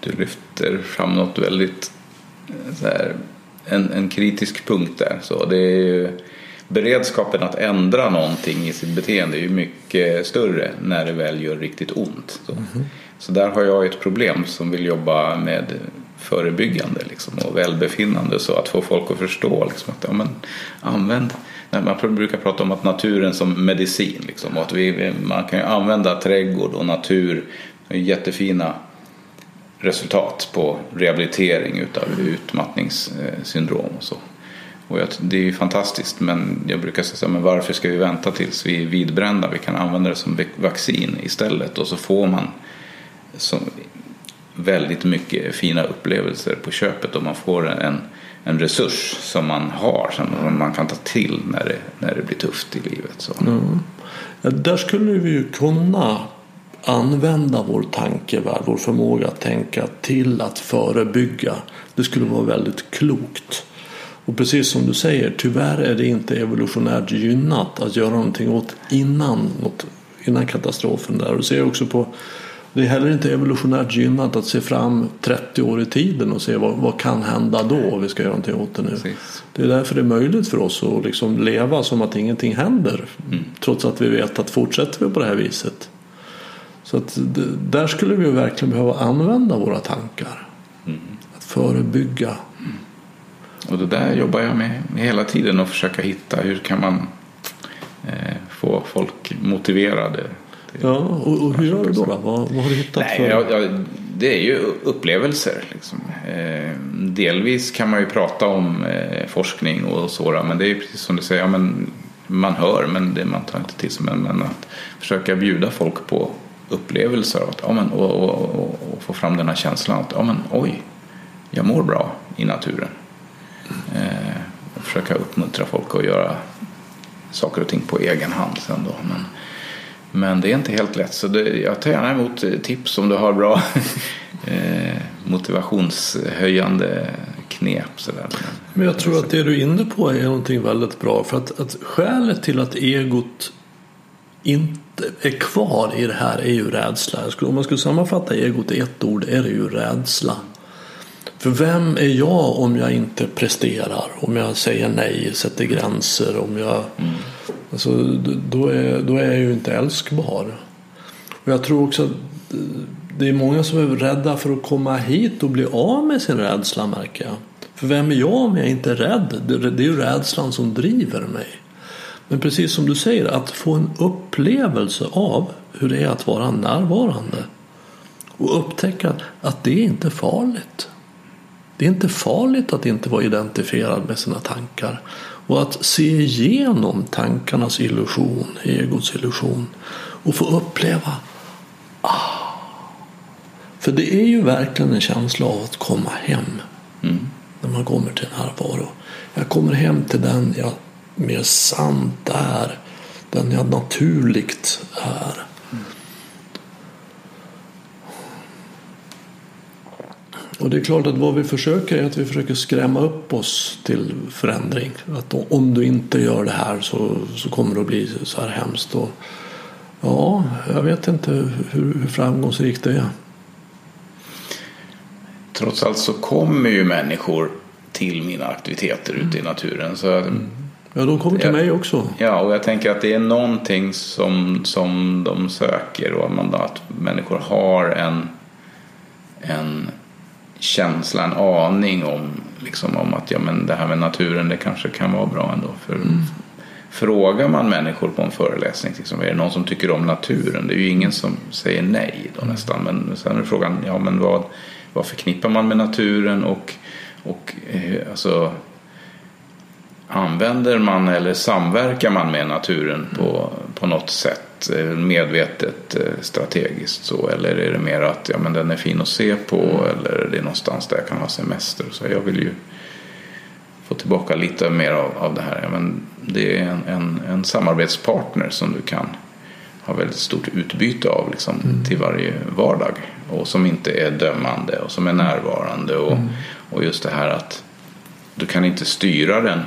Du lyfter fram något väldigt här, en, en kritisk punkt där. Så det är ju, beredskapen att ändra någonting i sitt beteende är ju mycket större när det väl gör riktigt ont. Mm -hmm. Så där har jag ett problem som vill jobba med förebyggande liksom, och välbefinnande så att få folk att förstå liksom, att ja, men, använd man brukar prata om att naturen som medicin. Liksom, och att vi, man kan ju använda trädgård och natur. Jättefina resultat på rehabilitering utav utmattningssyndrom och så. Och jag, det är ju fantastiskt men jag brukar säga men varför ska vi vänta tills vi är vidbrända? Vi kan använda det som vaccin istället och så får man som väldigt mycket fina upplevelser på köpet och man får en, en resurs som man har som man kan ta till när det, när det blir tufft i livet. Så. Mm. Ja, där skulle vi ju kunna använda vår tankevärld, vår förmåga att tänka till att förebygga. Det skulle vara väldigt klokt. Och precis som du säger, tyvärr är det inte evolutionärt gynnat att göra någonting åt innan, innan katastrofen. Där. Du ser också på det är heller inte evolutionärt gynnat att se fram 30 år i tiden och se vad, vad kan hända då vi ska göra någonting åt det nu. Precis. Det är därför det är möjligt för oss att liksom leva som att ingenting händer. Mm. Trots att vi vet att fortsätter vi på det här viset. Så att där skulle vi verkligen behöva använda våra tankar. Mm. Att förebygga. Mm. Och det där jobbar jag med hela tiden och försöka hitta hur kan man eh, få folk motiverade Ja, och, och hur gör du då? då? Vad, vad har du hittat Nej, för? Ja, ja, det är ju upplevelser. Liksom. Eh, delvis kan man ju prata om eh, forskning och så, men det är ju precis som du säger, ja, men man hör men det, man tar inte till sig. Men, men att försöka bjuda folk på upplevelser att, ja, men, och, och, och, och, få fram den här känslan att ja, men, oj, jag mår bra i naturen. Eh, och försöka uppmuntra folk att göra saker och ting på egen hand sen då. Men, men det är inte helt lätt så det, jag tar gärna emot tips om du har bra eh, motivationshöjande knep. Sådär. Men jag tror att det du är inne på är någonting väldigt bra. För att, att skälet till att egot inte är kvar i det här är ju rädsla. Om man skulle sammanfatta egot i ett ord är det ju rädsla. För vem är jag om jag inte presterar? Om jag säger nej, sätter gränser, om jag mm Alltså, då, är, då är jag ju inte älskbar. Och jag tror också att eh, det är många som är rädda för att komma hit och bli av med sin rädsla märker jag. För vem är jag om jag inte är rädd? Det är ju rädslan som driver mig. Men precis som du säger, att få en upplevelse av hur det är att vara närvarande. Och upptäcka att det är inte farligt. Det är inte farligt att inte vara identifierad med sina tankar. Och att se igenom tankarnas illusion, egots illusion och få uppleva ah. För det är ju verkligen en känsla av att komma hem. Mm. När man kommer till närvaro. Jag kommer hem till den jag mer sant är. Den jag naturligt är. Och det är klart att vad vi försöker är att vi försöker skrämma upp oss till förändring. Att om du inte gör det här så, så kommer det att bli så här hemskt. Och, ja, jag vet inte hur, hur framgångsrikt det är. Trots allt så kommer ju människor till mina aktiviteter ute i naturen. Så mm. Ja, de kommer till jag, mig också. Ja, och jag tänker att det är någonting som, som de söker och att människor har en, en känsla, en aning om, liksom, om att ja, men det här med naturen det kanske kan vara bra ändå. För, mm. Frågar man människor på en föreläsning, liksom, är det någon som tycker om naturen? Det är ju ingen som säger nej då mm. nästan. Men sen är frågan, ja men vad, vad förknippar man med naturen och, och eh, alltså använder man eller samverkar man med naturen på, på något sätt medvetet eh, strategiskt så eller är det mer att ja, men den är fin att se på eller är det någonstans där jag kan ha semester så jag vill ju få tillbaka lite mer av, av det här. Ja, men det är en, en, en samarbetspartner som du kan ha väldigt stort utbyte av liksom, mm. till varje vardag och som inte är dömande och som är närvarande och, mm. och just det här att du kan inte styra den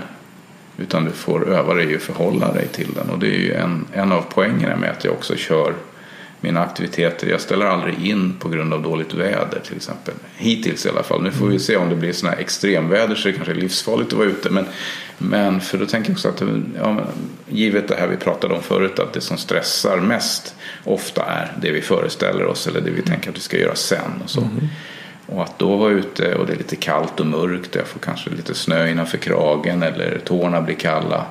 utan du får öva dig att förhålla dig till den. Och det är ju en, en av poängerna med att jag också kör mina aktiviteter. Jag ställer aldrig in på grund av dåligt väder till exempel. Hittills i alla fall. Nu får vi se om det blir sådana här extremväder så det kanske är livsfarligt att vara ute. Men, men för då tänker jag också att ja, givet det här vi pratade om förut att det som stressar mest ofta är det vi föreställer oss eller det vi tänker att vi ska göra sen. Och så. Mm. Och att då vara ute och det är lite kallt och mörkt, jag får kanske lite snö innanför kragen eller tårna blir kalla.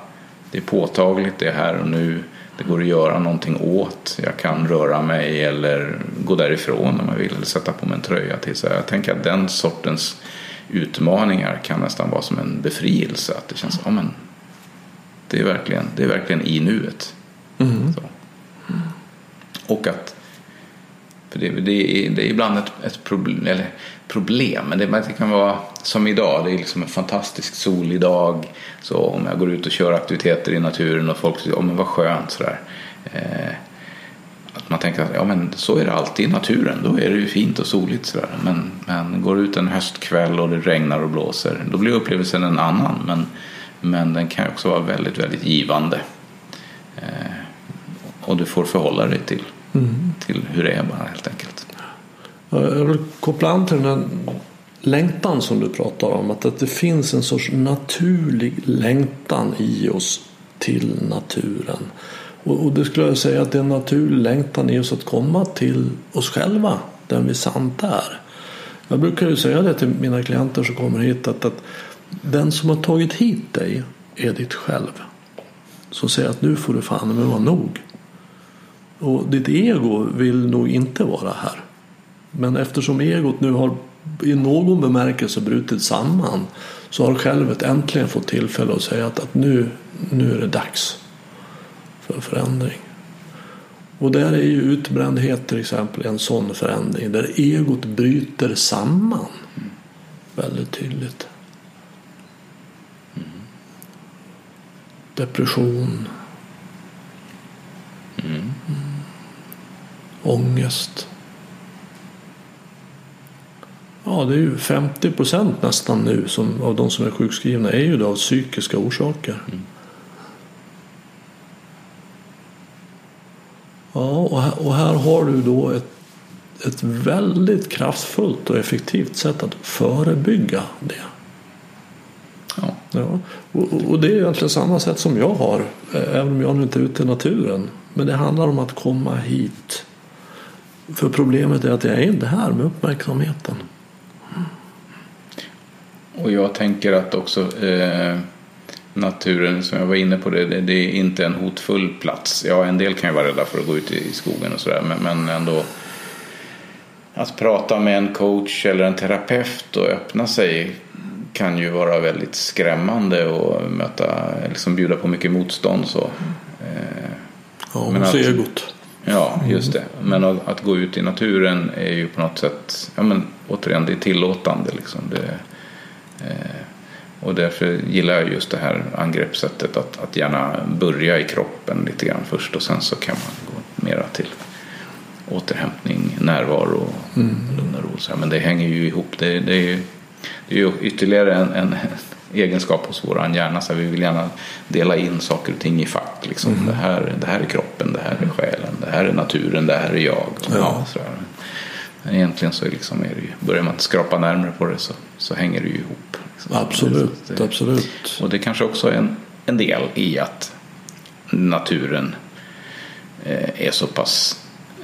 Det är påtagligt det här och nu. Det går att göra någonting åt. Jag kan röra mig eller gå därifrån om jag vill eller sätta på mig en tröja till. Så jag tänker att den sortens utmaningar kan nästan vara som en befrielse. Att det känns, ja men det är verkligen, det är verkligen i nuet. Mm. Och att för det, det, är, det är ibland ett, ett problem, eller problem, men det, det, kan vara som idag. Det är liksom en fantastisk solig dag. Så om jag går ut och kör aktiviteter i naturen och folk säger, oh, men vad skönt sådär. Eh, att man tänker att ja, men så är det alltid i naturen. Då är det ju fint och soligt sådär. Men, men går ut en höstkväll och det regnar och blåser. Då blir upplevelsen en annan. Men, men den kan också vara väldigt, väldigt givande. Eh, och du får förhålla dig till mm. till hur det är bara helt enkelt. Jag vill koppla an till den här längtan som du pratar om. Att, att det finns en sorts naturlig längtan i oss till naturen. Och, och det skulle jag säga att det är en naturlig längtan i oss att komma till oss själva, den vi sant är. Jag brukar ju säga det till mina klienter som kommer hit att, att den som har tagit hit dig är ditt själv. Som säger att nu får du fan med vara nog. Och ditt ego vill nog inte vara här. Men eftersom egot nu har i någon bemärkelse brutit samman så har självet äntligen fått tillfälle att säga att, att nu, nu är det dags för förändring. Och där är ju utbrändhet till exempel en sån förändring där egot bryter samman väldigt tydligt. Depression. Mm ångest. Ja, det är ju 50 procent nästan nu som, av de som är sjukskrivna är ju det av psykiska orsaker. Mm. Ja, och här, och här har du då ett, ett väldigt kraftfullt och effektivt sätt att förebygga det. Ja. ja. Och, och, det är egentligen samma sätt som jag har, även om jag nu inte är ute i naturen. Men det handlar om att komma hit för problemet är att jag är inte här med uppmärksamheten. Och jag tänker att också eh, naturen, som jag var inne på, det, det, det, är inte en hotfull plats. Ja, en del kan ju vara rädda för att gå ut i skogen och sådär, men, men ändå att prata med en coach eller en terapeut och öppna sig kan ju vara väldigt skrämmande och möta, liksom bjuda på mycket motstånd. Så. Ja, men att, egot. Ja, just det. Men att, att, gå ut i naturen är ju på något sätt, ja men återigen, det är tillåtande liksom. Det, eh, och därför gillar jag just det här angreppssättet att, att gärna börja i kroppen lite grann först och sen så kan man gå mera till återhämtning, närvaro, mm. lugn och ro. Men det hänger ju ihop. Det, det, är, ju, det är ju ytterligare en, en egenskap hos vår hjärna. Så vi vill gärna dela in saker och ting i fack. Liksom. Mm. Det, här, det här är kroppen, det här är själen, det här är naturen, det här är jag. Och, ja. så Men egentligen så är, liksom, är ju, börjar man skrapa närmare på det så, så hänger det ju ihop. Liksom. Absolut, det, absolut. Och det kanske också är en, en del i att naturen eh, är så pass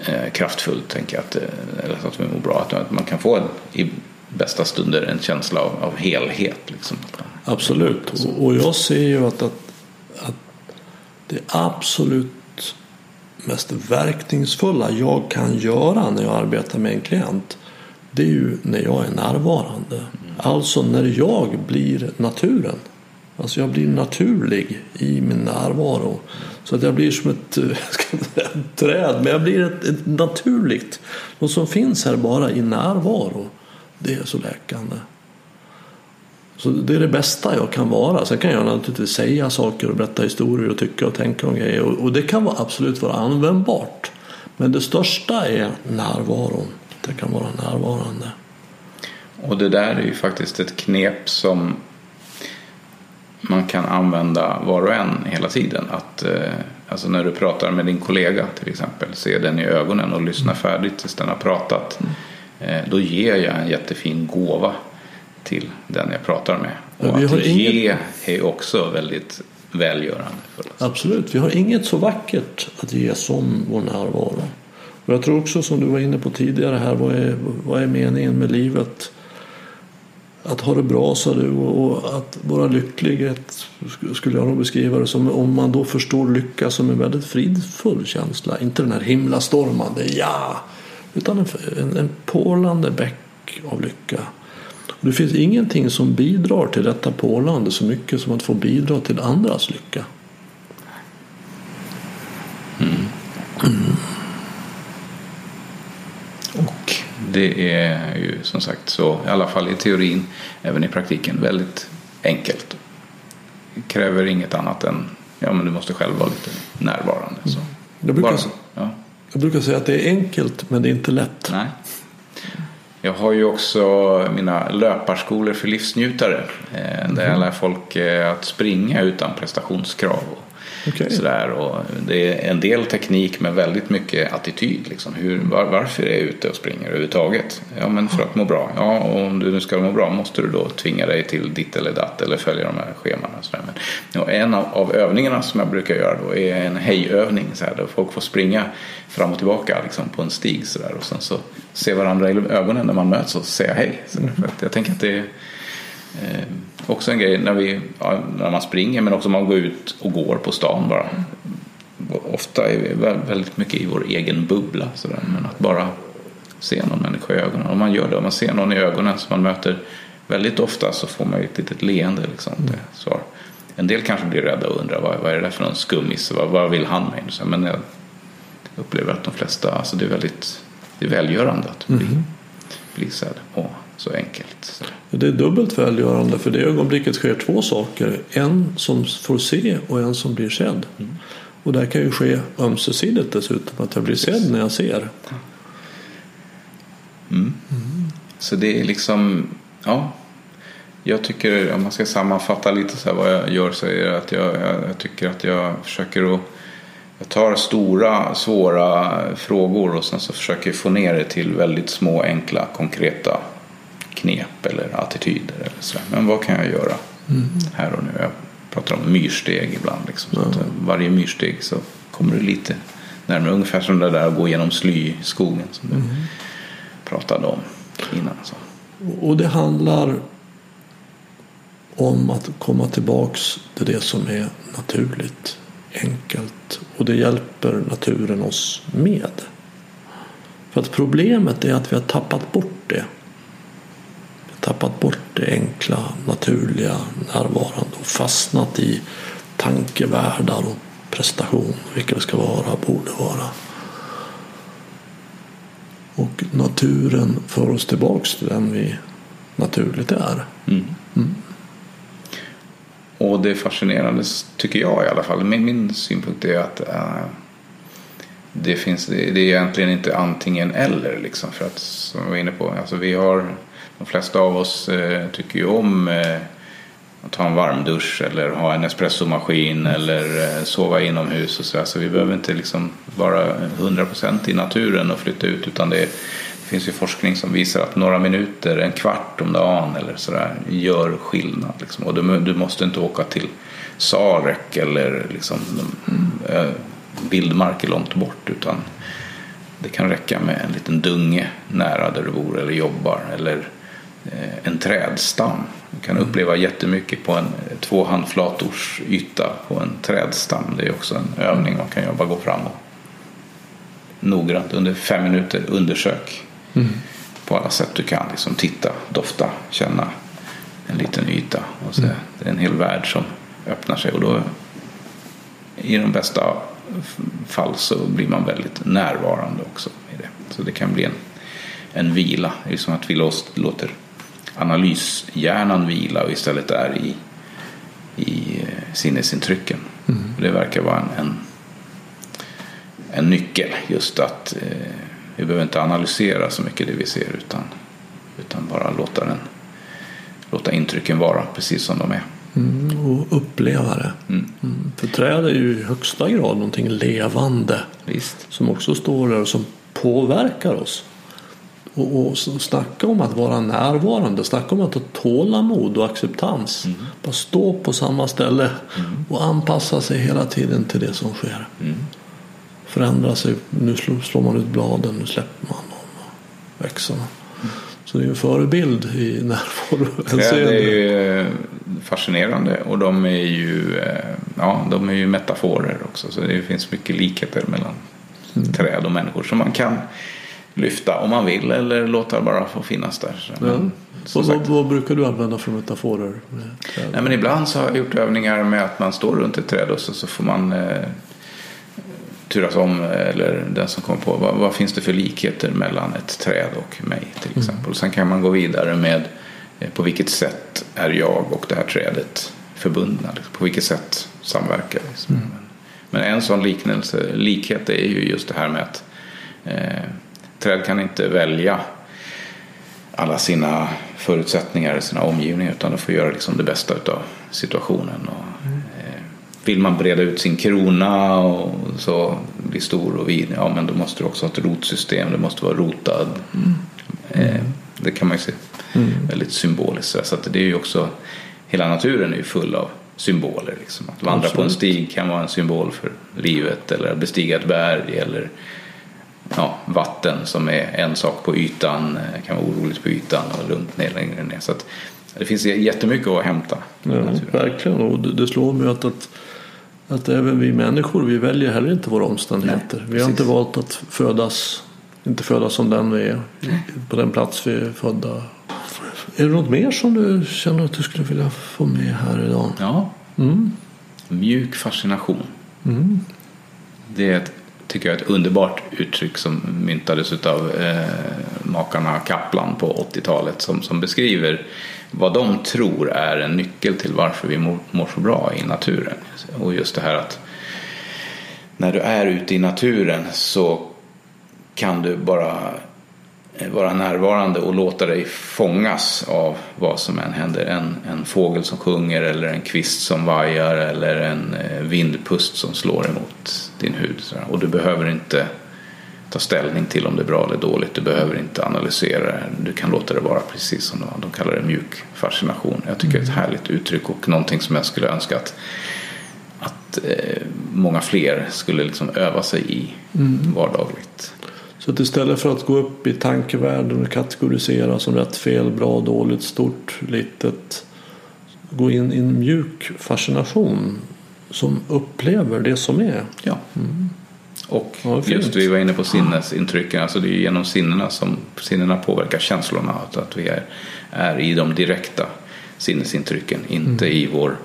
eh, kraftfull, tänker jag, att, eh, eller att vi mår bra. Att man kan få en, i bästa stunder en känsla av, av helhet. Liksom. Absolut, och, jag ser ju att, att, att det absolut mest verkningsfulla jag kan göra när jag arbetar med en klient det är ju när jag är närvarande. Mm. Alltså när jag blir naturen. Alltså jag blir naturlig i min närvaro. Så att jag blir som ett, ett träd, men jag blir ett, ett naturligt. Något som finns här bara i närvaro. Det är så läkande. Så det är det bästa jag kan vara. Sen kan jag naturligtvis säga saker och berätta historier och tycka och tänka om grejer. Och det kan absolut vara användbart. Men det största är närvaron. Det kan vara närvarande. Och det där är ju faktiskt ett knep som man kan använda var och en hela tiden. Att, eh, alltså när du pratar med din kollega till exempel, se den i ögonen och lyssna färdigt tills den har pratat. Mm. Eh, då ger jag en jättefin gåva till den jag pratar med. Och att ge inget... är också väldigt välgörande. För oss. Absolut, vi har inget så vackert att ge som vår närvaro. Och jag tror också som du var inne på tidigare här, vad är, vad är meningen med livet? Att ha det bra sa du och att vara lycklig ett, skulle jag nog beskriva det som om man då förstår lycka som en väldigt fridfull känsla. Inte den här himlastormande ja, utan en, en, en porlande bäck av lycka. Det finns ingenting som bidrar till detta porlande så mycket som att få bidra till andras lycka. Mm. Mm. Och det är ju som sagt så, i alla fall i teorin, även i praktiken, väldigt enkelt. Det kräver inget annat än, ja men du måste själv vara lite närvarande. Så. Jag, brukar, Bara, ja. jag brukar säga att det är enkelt men det är inte lätt. Nej. Jag har ju också mina löparskolor för livsnjutare. Eh, där jag mhm. lär folk eh, att springa utan prestationskrav. Okay. Sådär, och det är en del teknik men väldigt mycket attityd. Liksom. Hur, var, varför är jag ute och springer överhuvudtaget? Ja, men för att må bra. Ja, och om du nu ska må bra måste du då tvinga dig till ditt eller datt eller följa de här schemana. Sådär. Men, en av, av, övningarna som jag brukar göra då är en hejövning. Sådär, där folk får springa fram och tillbaka liksom, på en stig sådär, och sen så se varandra i ögonen när man möts och säga hej. Sådär. För att jag tänker att det är Eh, också en grej när, vi, ja, när man springer men också man går ut och går på stan bara. Ofta är vi väldigt mycket i vår egen bubbla. Sådär. Men att bara se någon människa i ögonen. Om man gör det, om man ser någon i ögonen som man möter väldigt ofta så får man ju ett litet leende. Liksom, mm. svar. En del kanske blir rädda och undrar vad, vad är det där för någon skummis? Vad, vad vill han mig? Men jag upplever att de flesta, alltså det är väldigt det är välgörande att bli, mm. bli sedd. Och så enkelt. Det är dubbelt välgörande för det ögonblicket sker två saker. En som får se och en som blir sedd. Mm. Och det kan ju ske ömsesidigt dessutom att jag blir sedd när jag ser. Mm. Mm. Så det är liksom, ja. Jag tycker, om man ska sammanfatta lite så vad jag gör så är det att jag, jag, jag tycker att jag försöker att jag tar stora svåra frågor och sen så försöker jag få ner det till väldigt små enkla konkreta knep eller attityder. Eller så. Men vad kan jag göra mm. här och nu? Jag pratar om myrsteg ibland. Liksom, ja. att varje myrsteg så kommer du lite närmare. Ungefär som det där att gå genom slyskogen som du mm. pratade om innan. Så. Och det handlar om att komma tillbaks till det som är naturligt, enkelt. Och det hjälper naturen oss med. För att problemet är att vi har tappat bort det tappat bort det enkla, naturliga, närvarande och fastnat i tankevärldar och prestation, vilka det ska vara, borde vara. Och naturen för oss tillbaks till den vi naturligt är. Mm. Mm. Och det fascinerande tycker jag i alla fall, min, min synpunkt är att äh, det, finns, det är egentligen inte antingen eller. Liksom, för att som jag var inne på, alltså vi har, de flesta av oss eh, tycker ju om eh, att ha en varmdusch eller ha en espressomaskin eller eh, sova inomhus och så, där. så vi behöver inte liksom vara 100% i naturen och flytta ut utan det, det finns ju forskning som visar att några minuter, en kvart om dagen eller sådär gör skillnad. Liksom. Och du, du, måste inte åka till Sarek eller liksom, mm. vildmarker långt bort utan det kan räcka med en liten dunge nära där du bor eller jobbar eller eh, en trädstam. Du kan uppleva jättemycket på en två handflators yta på en trädstam. Det är också en övning man kan jobba, gå fram och noggrant under fem minuter undersök mm. på alla sätt du kan. Liksom titta, dofta, känna en liten yta. Och så, mm. Det är en hel värld som öppnar sig och då i de bästa fall så blir man väldigt närvarande också i det. Så det kan bli en, en vila. Det är som att vi låter analyshjärnan vila och istället är i, i eh, sinnesintrycken. Mm. Det verkar vara en, en, en nyckel just att eh, vi behöver inte analysera så mycket det vi ser utan, utan bara låta, den, låta intrycken vara precis som de är. Mm, och uppleva det. Mm. Mm. För träd är ju i högsta grad någonting levande. Visst. Som också står där och som påverkar oss. Och, och snacka om att vara närvarande, snacka om att ha tålamod och acceptans. Mm. Bara stå på samma ställe mm. och anpassa sig hela tiden till det som sker. Mm. Förändra sig, nu slår man ut bladen, nu släpper man dem och växer man. Så det är en förebild i närvaro. Det är ju fascinerande och de är ju, eh, ja, de är ju metaforer också. Så det finns mycket likheter mellan mm. träd och människor som man kan lyfta om man vill eller låta bara få finnas där. Ja. Men, vad, vad, vad, brukar du använda för metaforer? Nej, men ibland så har jag gjort övningar med att man står runt ett träd och så, så får man eh, turas om eller den som kommer på vad, vad, finns det för likheter mellan ett träd och mig till mm. exempel. Mm. Sen kan man gå vidare med eh, på vilket sätt är jag och det här trädet förbundna? Liksom. På vilket sätt samverkar vi? Mm. Men en sån liknelse, likhet är ju just det här med att eh, träd kan inte välja alla sina förutsättningar, sina omgivningar utan de får göra liksom det bästa av situationen. Och, mm. eh, vill man breda ut sin krona och så bli stor och vid, ja men då måste du också ha ett rotsystem, det måste vara rotad. Mm. Eh, det kan man ju se mm. väldigt symboliskt. Så att det är ju också, hela naturen är ju full av symboler. Liksom. Att vandra Absolut. på en stig kan vara en symbol för livet eller att bestiga ett berg eller ja, vatten som är en sak på ytan eh, kan vara oroligt på ytan och lugnt ner längre ner. Så att det finns jättemycket att hämta. Ja, verkligen och det, det slår mig att, att, att även vi människor vi väljer heller inte våra omständigheter. Nej, vi har inte valt att födas inte födas som den vi är på den plats vi är födda. Är det något mer som du känner att du skulle vilja få med här idag? Ja. Mm. Mjuk fascination. Mm. Det är ett tycker jag är ett underbart uttryck som myntades av eh, makarna Kaplan på 80-talet som, som beskriver vad de tror är en nyckel till varför vi mår, mår så bra i naturen. Och just det här att när du är ute i naturen så kan du bara vara närvarande och låta dig fångas av vad som än händer. En, en fågel som sjunger eller en kvist som vajar eller en eh, vindpust som slår emot din hud. Och du behöver inte ta ställning till om det är bra eller dåligt. Du behöver inte analysera det. Du kan låta det vara precis som de kallar det mjuk fascination. Jag tycker det är ett mm. härligt uttryck och någonting som jag skulle önska att, att eh, många fler skulle liksom öva sig i mm. vardagligt. Så att istället för att gå upp i tankevärlden och kategorisera som rätt, fel, bra, dåligt, stort, litet. Gå in i en mjuk fascination som upplever det som är. Ja. Mm. Och ja, just vi var inne på sinnesintrycken. Alltså det är genom sinnena som sinnena påverkar känslorna. Att vi är, är i de direkta sinnesintrycken. Inte mm. i vår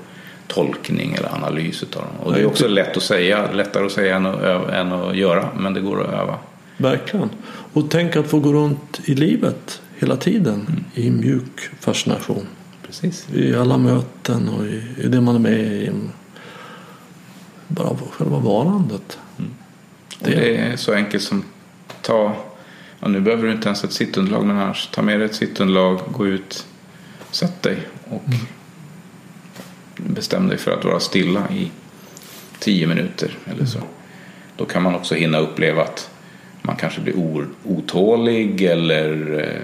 tolkning eller analys av dem. Och det är också lätt att säga, lättare att säga än att, än att göra. Men det går att öva. Verkligen. Och tänk att få gå runt i livet hela tiden mm. i mjuk fascination. Precis. I alla möten och i, i det man är med i. Bara själva varandet. Mm. Och det är så enkelt som ta, ja, nu behöver du inte ens ett sittunderlag men annars ta med dig ett sittunderlag, gå ut, sätt dig och mm. bestäm dig för att vara stilla i tio minuter eller så. Mm. Då kan man också hinna uppleva att man kanske blir otålig eller eh,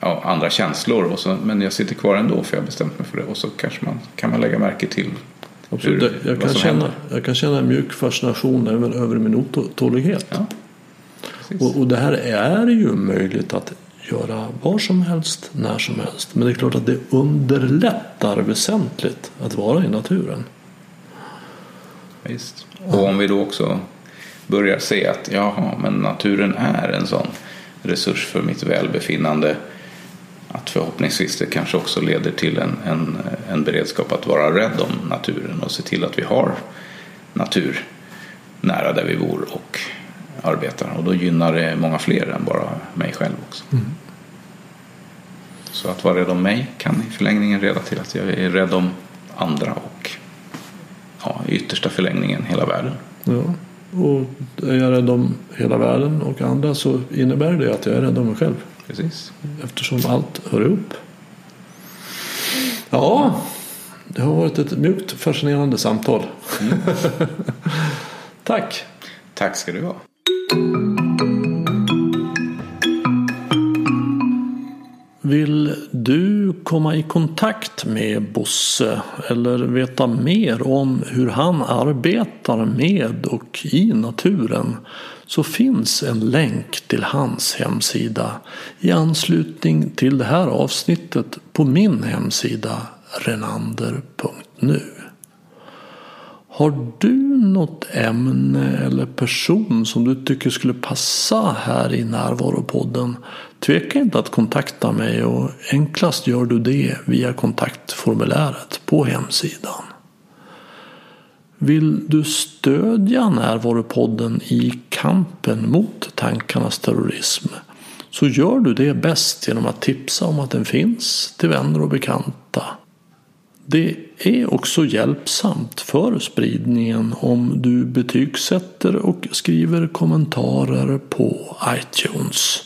ja, andra känslor. Och så, men jag sitter kvar ändå för jag har bestämt mig för det. Och så kanske man, kan man lägga märke till. Hur, jag, kan känna, jag kan känna en mjuk fascination även över min otålighet. Ja, och, och det här är ju möjligt att göra var som helst, när som helst. Men det är klart att det underlättar väsentligt att vara i naturen. Visst. Och om vi då också börjar se att jaha, men naturen är en sån resurs för mitt välbefinnande. Att förhoppningsvis det kanske också leder till en, en, en beredskap att vara rädd om naturen och se till att vi har natur nära där vi bor och arbetar. Och då gynnar det många fler än bara mig själv också. Mm. Så att vara rädd om mig kan i förlängningen leda till att jag är rädd om andra och ja, i yttersta förlängningen hela världen. Ja. Och är jag rädd om hela världen och andra så innebär det att jag är rädd om mig själv. Precis. Eftersom allt hör ihop. Ja, det har varit ett mjukt fascinerande samtal. Mm. Tack. Tack ska du ha. Vill du komma i kontakt med Bosse eller veta mer om hur han arbetar med och i naturen så finns en länk till hans hemsida i anslutning till det här avsnittet på min hemsida renander.nu. Har du något ämne eller person som du tycker skulle passa här i Närvaropodden Tveka inte att kontakta mig och enklast gör du det via kontaktformuläret på hemsidan. Vill du stödja Närvaropodden i kampen mot tankarnas terrorism så gör du det bäst genom att tipsa om att den finns till vänner och bekanta. Det är också hjälpsamt för spridningen om du betygsätter och skriver kommentarer på iTunes.